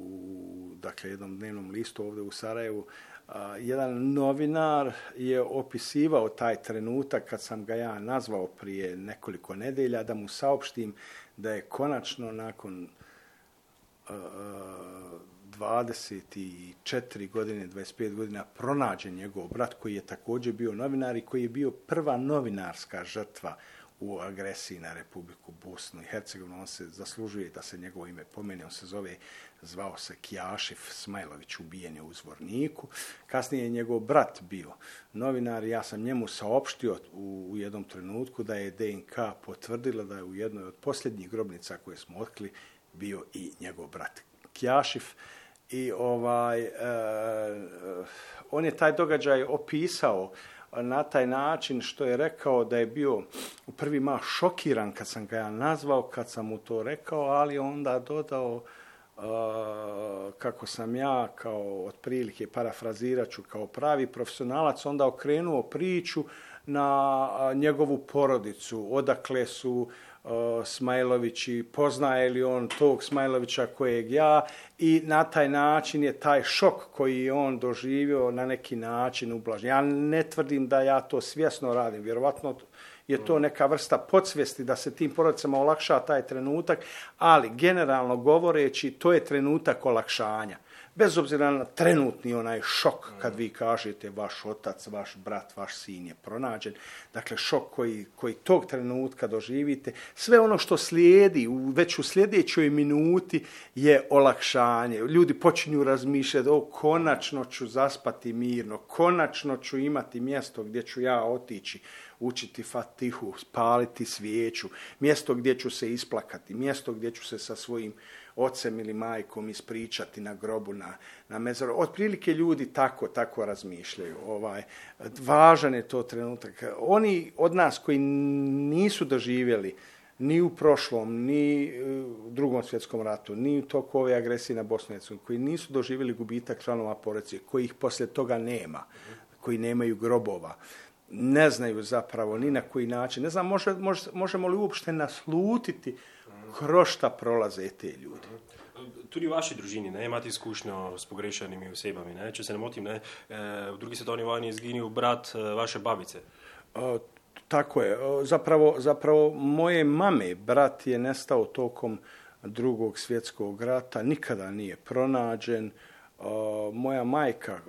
dakle jednom dnevnom listu ovdje u Sarajevu jedan novinar je opisivao taj trenutak kad sam ga ja nazvao prije nekoliko nedelja da mu saopštim da je konačno nakon 24 godine, 25 godina pronađen njegov brat koji je također bio novinar i koji je bio prva novinarska žrtva u agresiji na Republiku Bosnu i Hercegovinu. On se zaslužuje da se njegovo ime pomene. On se zove, zvao se Kjašif Smajlović, ubijen je u Zvorniku. Kasnije je njegov brat bio novinar. Ja sam njemu saopštio u, u jednom trenutku da je DNK potvrdila da je u jednoj od posljednjih grobnica koje smo otkrili bio i njegov brat Kjašif. I ovaj, e, on je taj događaj opisao na taj način što je rekao da je bio u prvi mah šokiran kad sam ga ja nazvao, kad sam mu to rekao, ali onda dodao uh, kako sam ja kao otprilike parafrazirat ću kao pravi profesionalac onda okrenuo priču na njegovu porodicu, odakle su Smajlovići, poznaje li on tog Smajlovića kojeg ja i na taj način je taj šok koji je on doživio na neki način ublažen. Ja ne tvrdim da ja to svjesno radim, vjerovatno je to neka vrsta podsvijesti da se tim porodicama olakša taj trenutak, ali generalno govoreći to je trenutak olakšanja bez obzira na trenutni onaj šok kad vi kažete vaš otac, vaš brat, vaš sin je pronađen, dakle šok koji, koji tog trenutka doživite, sve ono što slijedi u, već u sljedećoj minuti je olakšanje. Ljudi počinju razmišljati, o konačno ću zaspati mirno, konačno ću imati mjesto gdje ću ja otići učiti fatihu, spaliti svijeću, mjesto gdje ću se isplakati, mjesto gdje ću se sa svojim ocem ili majkom ispričati na grobu, na, na mezoru. Otprilike ljudi tako, tako razmišljaju. Ovaj, važan je to trenutak. Oni od nas koji nisu doživjeli ni u prošlom, ni u drugom svjetskom ratu, ni u toku ove agresije na Bosnu koji nisu doživjeli gubitak članova porodice, koji ih poslije toga nema, koji nemaju grobova, ne znaju zapravo ni na koji način. Ne znam, može, možemo li uopšte naslutiti kroz šta prolaze te ljudi. Tudi v vaši družini ne, imate izkušnjo s pogrešanimi osebami. Ne? Če se ne motim, ne, eh, v drugi svetovni vojni je izginil brat eh, vaše babice. O, tako je. Zapravo, zapravo moje mame brat je nestao tokom drugog svjetskog rata, nikada nije pronađen. O, moja majka,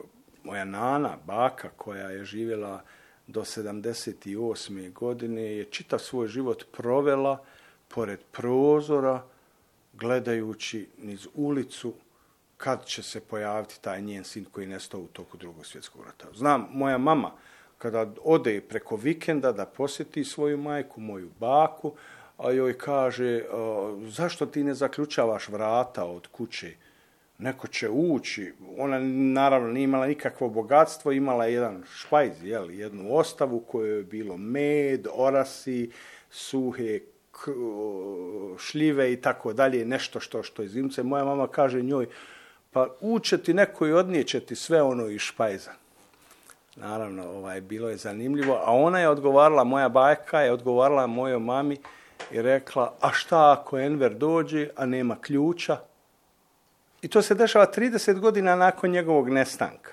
moja nana, baka koja je živjela do 78. godine je čitav svoj život provela pored prozora, gledajući niz ulicu kad će se pojaviti taj njen sin koji je nestao u toku drugog svjetskog rata. Znam, moja mama, kada ode preko vikenda da posjeti svoju majku, moju baku, a joj kaže, zašto ti ne zaključavaš vrata od kuće? Neko će ući. Ona naravno nije imala nikakvo bogatstvo, imala je jedan špajz, jel, jednu ostavu koju je bilo med, orasi, suhe šljive i tako dalje, nešto što što iz zimce. Moja mama kaže njoj, pa uče ti neko i odnijeće ti sve ono iz špajza. Naravno, ovaj, bilo je zanimljivo. A ona je odgovarala, moja bajka je odgovarala mojoj mami i rekla, a šta ako Enver dođe, a nema ključa? I to se dešava 30 godina nakon njegovog nestanka.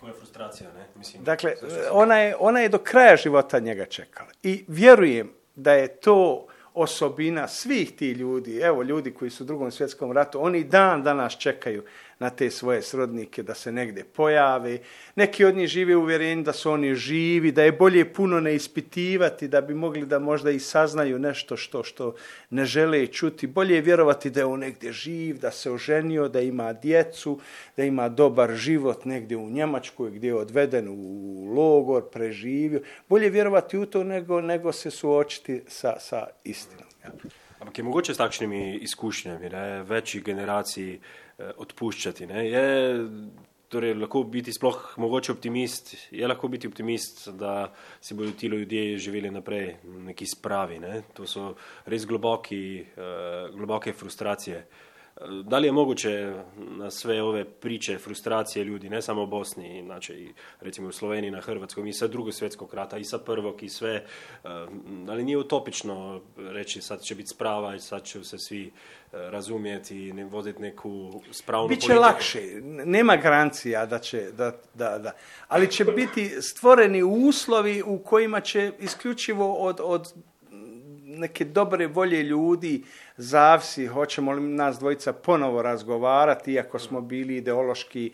Koja frustracija, ne? Mislim, dakle, ona je, ona je do kraja života njega čekala. I vjerujem da je to osobina svih ti ljudi, evo ljudi koji su u drugom svjetskom ratu, oni dan danas čekaju na te svoje srodnike da se negdje pojave. Neki od njih žive uvjereni da su oni živi, da je bolje puno ne ispitivati, da bi mogli da možda i saznaju nešto što, što ne žele čuti. Bolje je vjerovati da je on negdje živ, da se oženio, da ima djecu, da ima dobar život negdje u Njemačkoj gdje je odveden u logor, preživio. Bolje je vjerovati u to nego, nego se suočiti sa, sa istinom. Ampak je mogoče s takšnimi izkušnjami, ne, večji generacij eh, odpuščati. Ne, je torej, lahko biti sploh mogoče optimist, je lahko biti optimist, da si bodo ti ljudje živeli naprej neki spravi. Ne. To so res globoki, eh, globoke frustracije. Da li je moguće na sve ove priče, frustracije ljudi, ne samo u Bosni, inače i recimo u Sloveniji, na Hrvatskom i sa drugog svjetskog rata i sa prvog i sve, eh, da li nije utopično reći sad će biti sprava i sad će se svi eh, razumjeti i voditi neku spravnu Biće politiku? lakše, nema garancija da će, da, da, da. ali će biti stvoreni uslovi u kojima će isključivo od, od neke dobre volje ljudi zavisi hoćemo li nas dvojica ponovo razgovarati, iako smo bili ideološki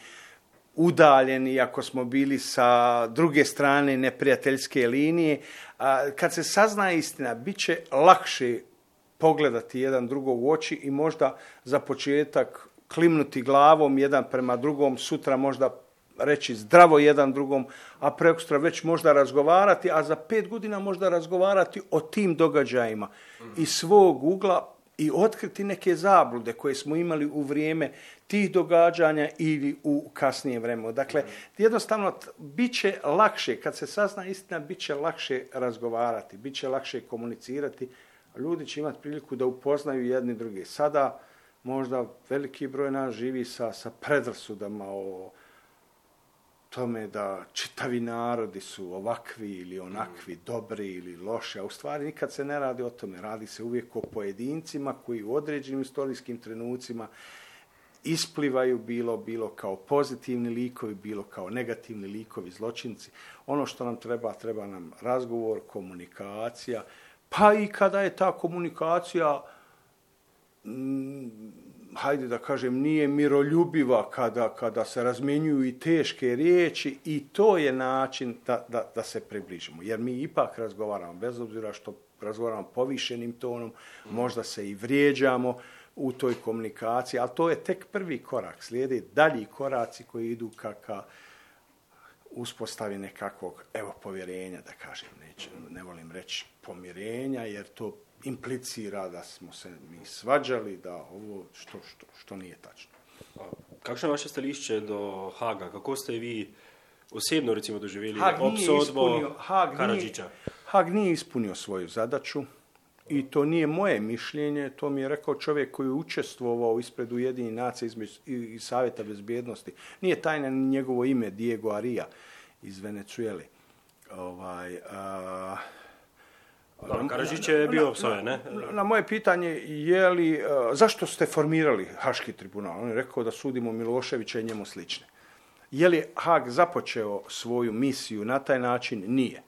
udaljeni, iako smo bili sa druge strane neprijateljske linije. A, kad se sazna istina, bit će lakše pogledati jedan drugog u oči i možda za početak klimnuti glavom jedan prema drugom, sutra možda reći zdravo jedan drugom, a prekstra već možda razgovarati, a za pet godina možda razgovarati o tim događajima iz svog ugla i otkriti neke zablude koje smo imali u vrijeme tih događanja ili u kasnije vremenu. Dakle, jednostavno, bit će lakše, kad se sazna istina, bit će lakše razgovarati, bit će lakše komunicirati, a ljudi će imati priliku da upoznaju jedni druge. Sada možda veliki broj nas živi sa, sa predrasudama o tome da čitavi narodi su ovakvi ili onakvi, dobri ili loši, a u stvari nikad se ne radi o tome. Radi se uvijek o pojedincima koji u određenim istorijskim trenucima isplivaju bilo bilo kao pozitivni likovi, bilo kao negativni likovi, zločinci. Ono što nam treba, treba nam razgovor, komunikacija, pa i kada je ta komunikacija mm, hajde da kažem, nije miroljubiva kada, kada se razmjenjuju i teške riječi i to je način da, da, da se približimo. Jer mi ipak razgovaramo, bez obzira što razgovaramo povišenim tonom, možda se i vrijeđamo u toj komunikaciji, ali to je tek prvi korak. Slijede dalji koraci koji idu ka, ka uspostavi nekakvog, evo, povjerenja, da kažem, neće, ne volim reći pomirenja, jer to implicira da smo se mi svađali, da ovo što, što, što nije tačno. Kakšno je vaše stališče do Haga? Kako ste vi osebno recimo nije obsodbo Karadžića? Haag nije ispunio svoju zadaću i to nije moje mišljenje, to mi je rekao čovjek koji je učestvovao ispred Ujedinjenih nacija i, Savjeta bezbjednosti. Nije tajna njegovo ime, Diego Aria iz Venecuele. Ovaj, a, Da, Karadžić je bio opsojen, ne? na, na moje pitanje je li, e, zašto ste formirali Haški tribunal? On je rekao da sudimo Miloševića i njemu slične. Je li Hag započeo svoju misiju na taj način? Nije.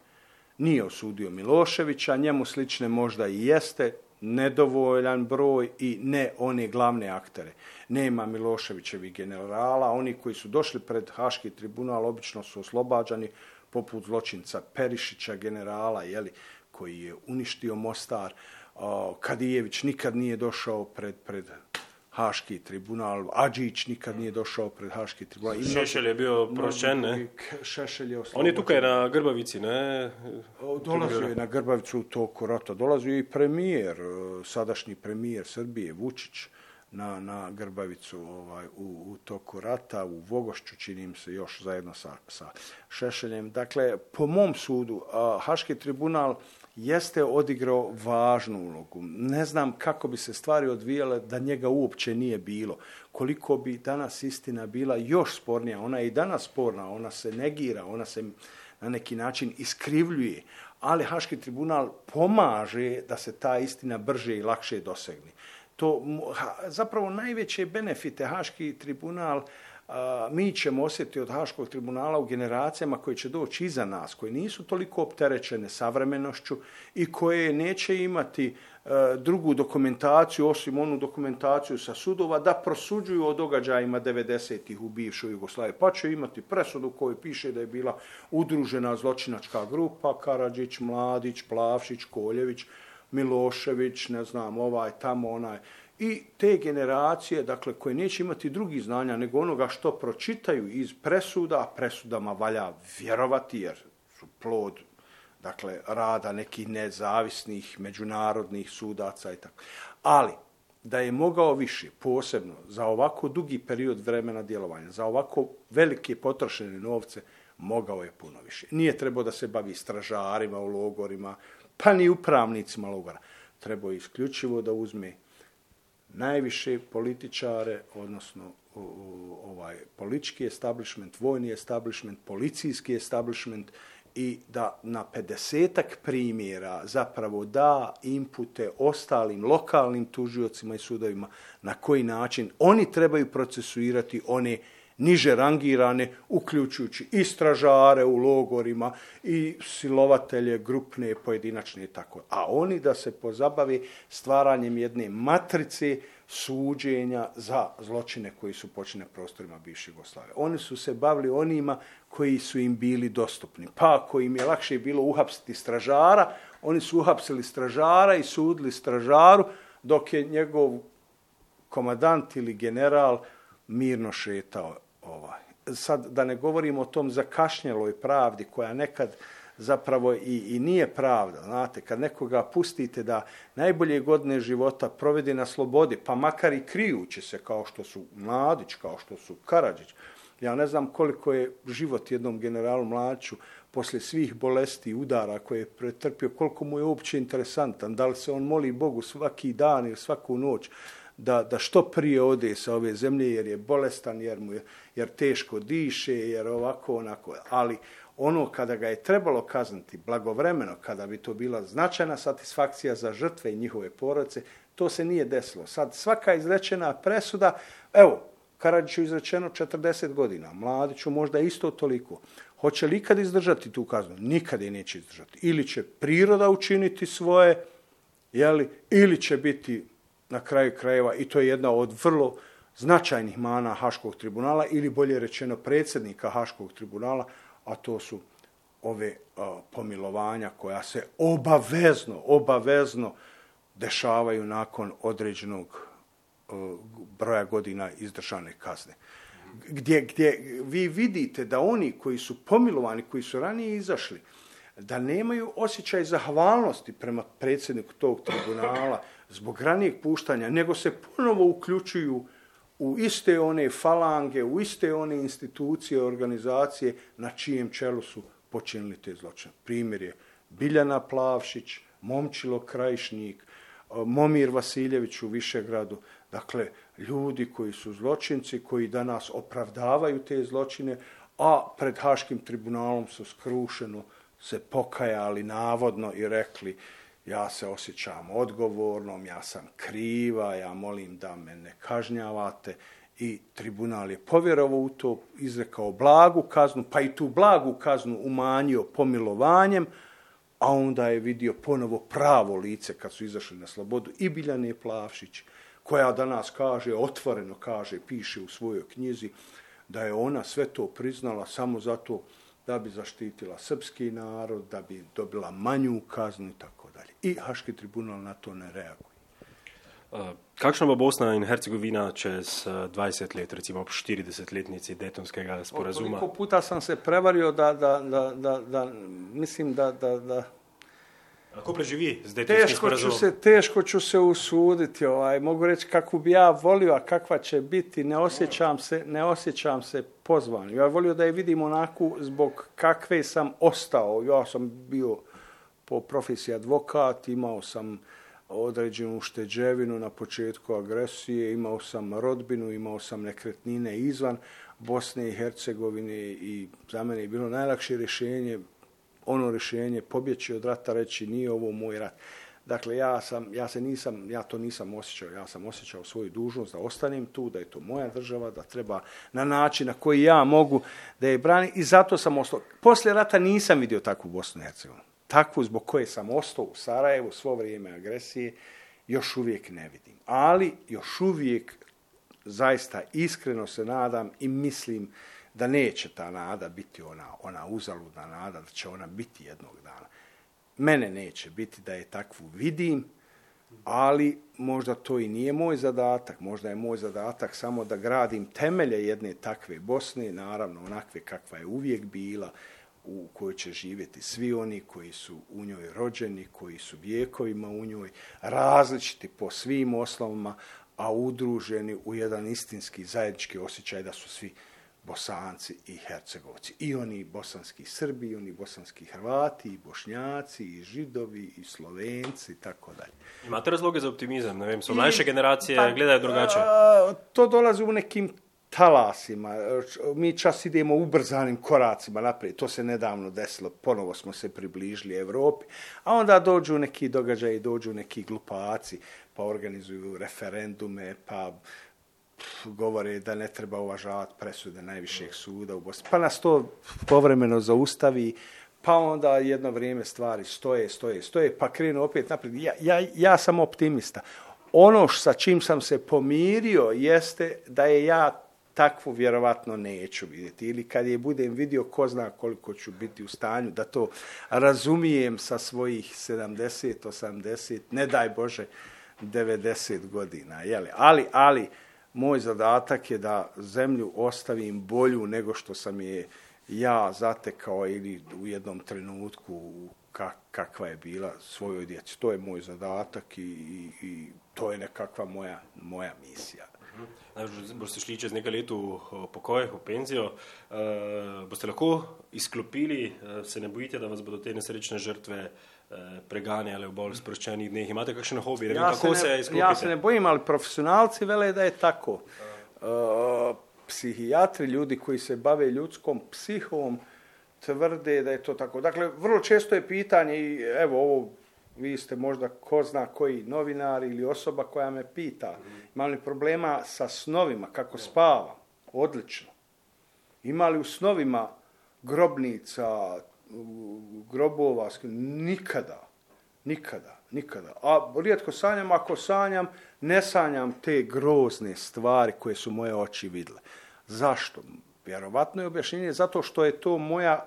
Nije osudio Miloševića, njemu slične možda i jeste, nedovoljan broj i ne one glavne aktere. Nema Miloševićevih generala, oni koji su došli pred Haški tribunal obično su oslobađani, poput zločinca Perišića, generala, jeli, koji je uništio Mostar. Kadijević nikad nije došao pred, pred Haški tribunal, Adžić nikad nije došao pred Haški tribunal. I Šešelj je bio prošćen, ne? Šešelj je On je oslobođen. tukaj na Grbavici, ne? Dolazio je na Grbavicu u toku rata. Dolazio je i premijer, e, sadašnji premijer Srbije, Vučić, na, na Grbavicu ovaj, u, u toku rata, u Vogošću, čini mi se, još zajedno sa, sa Šešeljem. Dakle, po mom sudu, Haški tribunal jeste odigrao važnu ulogu. Ne znam kako bi se stvari odvijale da njega uopće nije bilo. Koliko bi danas istina bila još spornija. Ona je i danas sporna, ona se negira, ona se na neki način iskrivljuje, ali Haški tribunal pomaže da se ta istina brže i lakše dosegne. To zapravo najveće benefite Haški tribunal mi ćemo osjetiti od Haškog tribunala u generacijama koje će doći iza nas, koje nisu toliko opterećene savremenošću i koje neće imati e, drugu dokumentaciju, osim onu dokumentaciju sa sudova, da prosuđuju o događajima 90-ih u bivšoj Jugoslaviji. Pa će imati presudu koju piše da je bila udružena zločinačka grupa, Karadžić, Mladić, Plavšić, Koljević, Milošević, ne znam, ovaj, tamo, onaj. I te generacije, dakle, koje neće imati drugi znanja nego onoga što pročitaju iz presuda, a presudama valja vjerovati jer su plod dakle, rada nekih nezavisnih međunarodnih sudaca i tako. Ali, da je mogao više, posebno za ovako dugi period vremena djelovanja, za ovako velike potrošene novce, mogao je puno više. Nije trebao da se bavi stražarima u logorima, pa ni upravnicima logora. Trebao je isključivo da uzme najviše političare, odnosno ovaj politički establishment, vojni establishment, policijski establishment i da na 50 primjera zapravo da impute ostalim lokalnim tužiocima i sudovima na koji način oni trebaju procesuirati one niže rangirane, uključujući i stražare u logorima i silovatelje grupne, pojedinačne i tako. A oni da se pozabavi stvaranjem jedne matrice suđenja za zločine koji su počine prostorima bivše Jugoslavije. Oni su se bavili onima koji su im bili dostupni. Pa ako im je lakše bilo uhapsiti stražara, oni su uhapsili stražara i sudili stražaru, dok je njegov komadant ili general mirno šetao ovaj. Sad da ne govorimo o tom zakašnjeloj pravdi koja nekad zapravo i, i nije pravda. Znate, kad nekoga pustite da najbolje godine života provede na slobodi, pa makar i krijući se kao što su Mladić, kao što su Karadžić, ja ne znam koliko je život jednom generalu Mlaču poslije svih bolesti i udara koje je pretrpio, koliko mu je uopće interesantan, da li se on moli Bogu svaki dan ili svaku noć, da, da što prije ode sa ove zemlje jer je bolestan, jer, mu je, jer teško diše, jer ovako, onako. Ali ono kada ga je trebalo kazniti blagovremeno, kada bi to bila značajna satisfakcija za žrtve i njihove porodice, to se nije desilo. Sad svaka izrečena presuda, evo, Karadžiću izrečeno 40 godina, Mladiću možda isto toliko. Hoće li ikad izdržati tu kaznu? Nikad je neće izdržati. Ili će priroda učiniti svoje, jeli, ili će biti na kraju krajeva, i to je jedna od vrlo značajnih mana Haškog tribunala, ili bolje rečeno predsjednika Haškog tribunala, a to su ove pomilovanja koja se obavezno, obavezno dešavaju nakon određenog broja godina izdržane kazne. Gdje, gdje vi vidite da oni koji su pomilovani, koji su ranije izašli, da nemaju osjećaj zahvalnosti prema predsjedniku tog tribunala zbog ranijeg puštanja, nego se ponovo uključuju u iste one falange, u iste one institucije, organizacije na čijem čelu su počinili te zločine. Primjer je Biljana Plavšić, Momčilo Krajišnik, Momir Vasiljević u Višegradu. Dakle, ljudi koji su zločinci, koji danas opravdavaju te zločine, a pred Haškim tribunalom su skrušeno se pokajali navodno i rekli ja se osjećam odgovornom, ja sam kriva, ja molim da me ne kažnjavate i tribunal je povjerovao u to, izrekao blagu kaznu, pa i tu blagu kaznu umanjio pomilovanjem, a onda je vidio ponovo pravo lice kad su izašli na slobodu i Biljane Plavšić, koja danas kaže, otvoreno kaže, piše u svojoj knjizi, da je ona sve to priznala samo zato da bi zaštitila srpski narod, da bi dobila manju kaznu i tako. I Haški tribunal na to ne reaguje. Kakšna bo Bosna in Hercegovina čez 20 let, recimo ob 40-letnici Detonskega sporazuma? Koliko puta sam se prevario da, da, da, da, da mislim da, da, da Kako preživi s teško ću se Teško ću se usuditi. Ovaj. Mogu reći kako bi ja volio, a kakva će biti, ne osjećam se, ne osjećam se pozvan. Ja volio da je vidim onako zbog kakve sam ostao. Ja sam bio po profesiji advokat, imao sam određenu ušteđevinu na početku agresije, imao sam rodbinu, imao sam nekretnine izvan Bosne i Hercegovine i za mene je bilo najlakše rješenje ono rješenje pobjeći od rata reći nije ovo moj rat. Dakle, ja, sam, ja, se nisam, ja to nisam osjećao. Ja sam osjećao svoju dužnost da ostanem tu, da je to moja država, da treba na način na koji ja mogu da je brani i zato sam ostao. Poslije rata nisam vidio takvu Bosnu i Hercegovinu. Takvu zbog koje sam ostao u Sarajevu svo vrijeme agresije još uvijek ne vidim. Ali još uvijek zaista iskreno se nadam i mislim da neće ta nada biti ona, ona uzaludna nada, da će ona biti jednog dana. Mene neće biti da je takvu vidim, ali možda to i nije moj zadatak. Možda je moj zadatak samo da gradim temelje jedne takve Bosne, naravno onakve kakva je uvijek bila, u kojoj će živjeti svi oni koji su u njoj rođeni, koji su vijekovima u njoj, različiti po svim osnovama, a udruženi u jedan istinski zajednički osjećaj da su svi Bosanci i Hercegovci. I oni bosanski Srbi, i oni bosanski Hrvati, i Bošnjaci, i Židovi, i Slovenci, i tako dalje. Imate razloge za optimizam? Ne vem, su mlajše generacije pa, gledaju drugačije? To dolazi u nekim talasima. Mi čas idemo ubrzanim koracima naprijed. To se nedavno desilo. Ponovo smo se približili Europi. A onda dođu neki događaji, dođu neki glupaci, pa organizuju referendume, pa govore da ne treba uvažavati presude najvišeg suda u Bosni. Pa nas to povremeno zaustavi, pa onda jedno vrijeme stvari stoje, stoje, stoje, pa krenu opet naprijed. Ja, ja, ja sam optimista. Ono sa čim sam se pomirio jeste da je ja takvu vjerovatno neću vidjeti. Ili kad je budem vidio, ko zna koliko ću biti u stanju da to razumijem sa svojih 70, 80, ne daj Bože, 90 godina. Jeli? Ali, ali, moj zadatak je da zemlju ostavim bolju nego što sam je ja zatekao ili u jednom trenutku kakva je bila svojoj djeci. To je moj zadatak i, i, i to je nekakva moja, moja misija. Najbrž boste šli čez nekaj let v pokoj, v penzijo. Uh, boste lahko izklopili, uh, se ne bojite, da vas bodo te nesrečne žrtve uh, preganjale v bolj sproščenih dneh. Imate kakšen hobi? Ja, se ne, ja se ne bojim, ali profesionalci vele da je tako. Uh, psihijatri, ljudi koji se bave ljudskom psihom, tvrde da je to tako. Dakle, vrlo često je pitanje i evo ovo vi ste možda ko zna koji novinar ili osoba koja me pita, ima li problema sa snovima, kako spavam? Odlično. Ima li u snovima grobnica, grobova? Nikada. Nikada. Nikada. A rijetko sanjam, ako sanjam, ne sanjam te grozne stvari koje su moje oči vidle. Zašto? Vjerovatno je objašnjenje zato što je to moja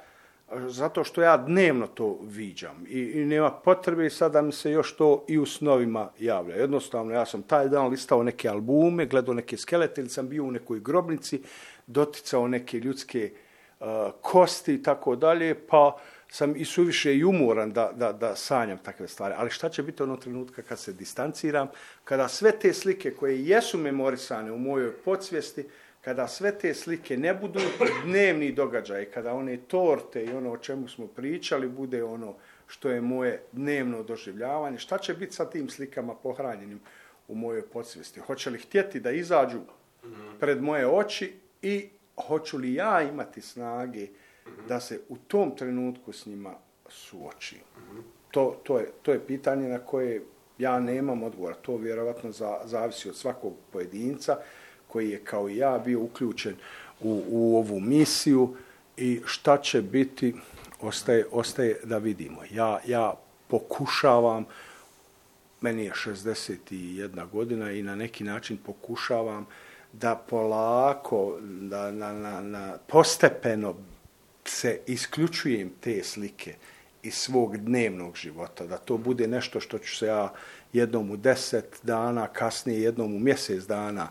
zato što ja dnevno to viđam i, i nema potrebe sad da mi se još to i u snovima javlja. Jednostavno, ja sam taj dan listao neke albume, gledao neke skelete ili sam bio u nekoj grobnici, doticao neke ljudske uh, kosti i tako dalje, pa sam i suviše i umoran da, da, da sanjam takve stvari. Ali šta će biti ono trenutka kad se distanciram, kada sve te slike koje jesu memorisane u mojoj podsvijesti, kada sve te slike ne budu dnevni događaj, kada one torte i ono o čemu smo pričali bude ono što je moje dnevno doživljavanje, šta će biti sa tim slikama pohranjenim u mojoj podsvijesti? Hoće li htjeti da izađu pred moje oči i hoću li ja imati snage da se u tom trenutku s njima suočim? To, to, je, to je pitanje na koje ja nemam odgovora. To vjerovatno za, zavisi od svakog pojedinca koji je kao i ja bio uključen u, u ovu misiju i šta će biti ostaje, ostaje da vidimo. Ja, ja pokušavam, meni je 61 godina i na neki način pokušavam da polako, da na, na, na postepeno se isključujem te slike iz svog dnevnog života, da to bude nešto što ću se ja jednom u deset dana, kasnije jednom u mjesec dana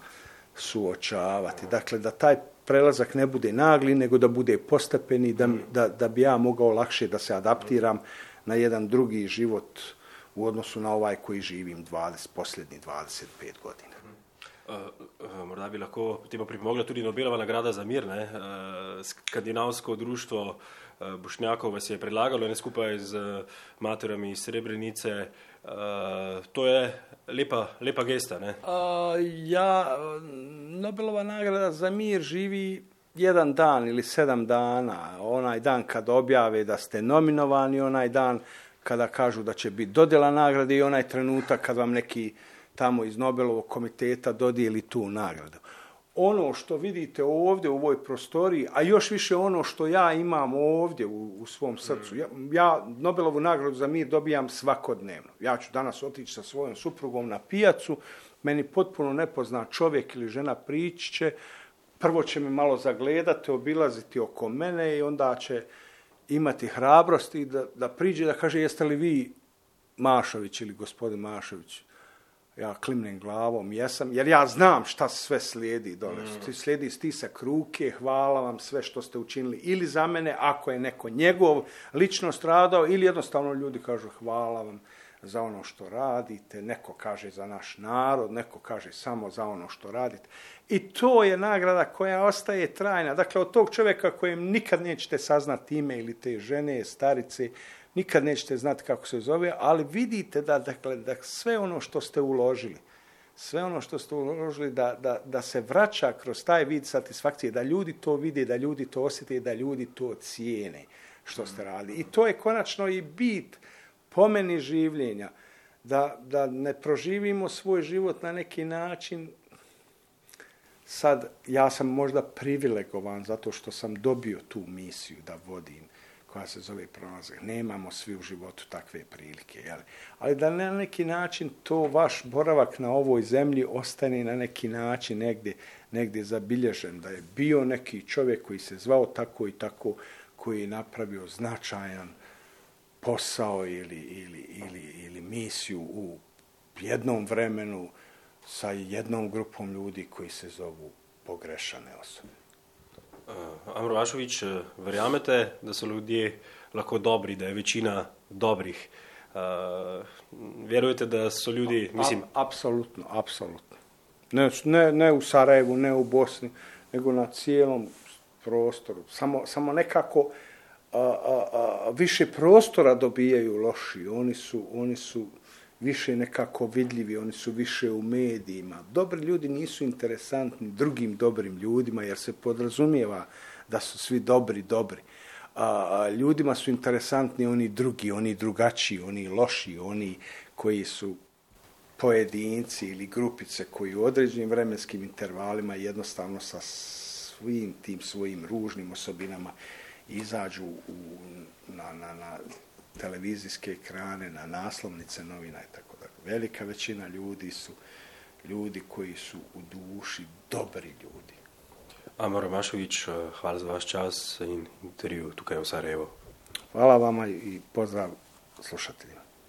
suočavati. Dakle, da taj prelazak ne bude nagli, nego da bude postepeni, da, da, da bi ja mogao lakše da se adaptiram na jedan drugi život u odnosu na ovaj koji živim 20, posljednji 25 godina. Uh, morda bi lahko temu pripomogla tudi Nobelova nagrada za mir. Ne? Uh, skandinavsko društvo uh, Bošnjakov vas je predlagalo ne skupaj z materami iz Srebrenice Uh, to je lepa, lepa gesta, ne? Ja, Nobelova nagrada za mir živi jedan dan ili sedam dana. Onaj dan kad objave da ste nominovani, onaj dan kada kažu da će biti dodjela nagrade i onaj trenutak kad vam neki tamo iz Nobelovog komiteta dodijeli tu nagradu. Ono što vidite ovdje u ovoj prostoriji, a još više ono što ja imam ovdje u, u svom srcu. Ja, ja Nobelovu nagradu za mir dobijam svakodnevno. Ja ću danas otići sa svojom suprugom na pijacu, meni potpuno nepozna čovjek ili žena prići će, prvo će me malo zagledati, obilaziti oko mene i onda će imati hrabrosti da, da priđe da kaže jeste li vi Mašović ili gospodin Mašović ja klimnem glavom, jesam, jer ja znam šta sve slijedi dole. Mm. Slijedi stisak ruke, hvala vam sve što ste učinili ili za mene, ako je neko njegov lično stradao, ili jednostavno ljudi kažu hvala vam za ono što radite, neko kaže za naš narod, neko kaže samo za ono što radite. I to je nagrada koja ostaje trajna. Dakle, od tog čovjeka kojem nikad nećete saznati ime ili te žene, starice, nikad nećete znati kako se zove, ali vidite da, dakle, da sve ono što ste uložili, sve ono što ste uložili da, da, da se vraća kroz taj vid satisfakcije, da ljudi to vide, da ljudi to osjete, da ljudi to cijene što ste radili. I to je konačno i bit po meni življenja, da, da ne proživimo svoj život na neki način sad ja sam možda privilegovan zato što sam dobio tu misiju da vodim koja se zove pronalazak. Nemamo svi u životu takve prilike. Jel? Ali da na neki način to vaš boravak na ovoj zemlji ostane na neki način negdje, negdje zabilježen. Da je bio neki čovjek koji se zvao tako i tako, koji je napravio značajan posao ili, ili, ili, ili misiju u jednom vremenu sa jednom grupom ljudi koji se zovu pogrešane osobe. Uh, Amro Vašovič, uh, verjamete, da so ljudje lahko dobri, da je večina dobrih? Uh, verujete, da so ljudi, mislim... A, apsolutno, apsolutno. Ne, ne, ne u Sarajevu, ne u Bosni, nego na cijelom prostoru. Samo, samo nekako a, a, a, više prostora dobijaju loši. Oni su, oni su više nekako vidljivi, oni su više u medijima. Dobri ljudi nisu interesantni drugim dobrim ljudima jer se podrazumijeva da su svi dobri, dobri. A, ljudima su interesantni oni drugi, oni drugačiji, oni loši, oni koji su pojedinci ili grupice koji u određenim vremenskim intervalima jednostavno sa svim tim svojim ružnim osobinama izađu u, na, na, na televizijske ekrane, na naslovnice novina i tako da. Velika većina ljudi su ljudi koji su u duši dobri ljudi. Amor Mašović, eh, hvala za vaš čas in intervju tukaj v Sarajevo. Hvala vama i pozdrav slušateljima.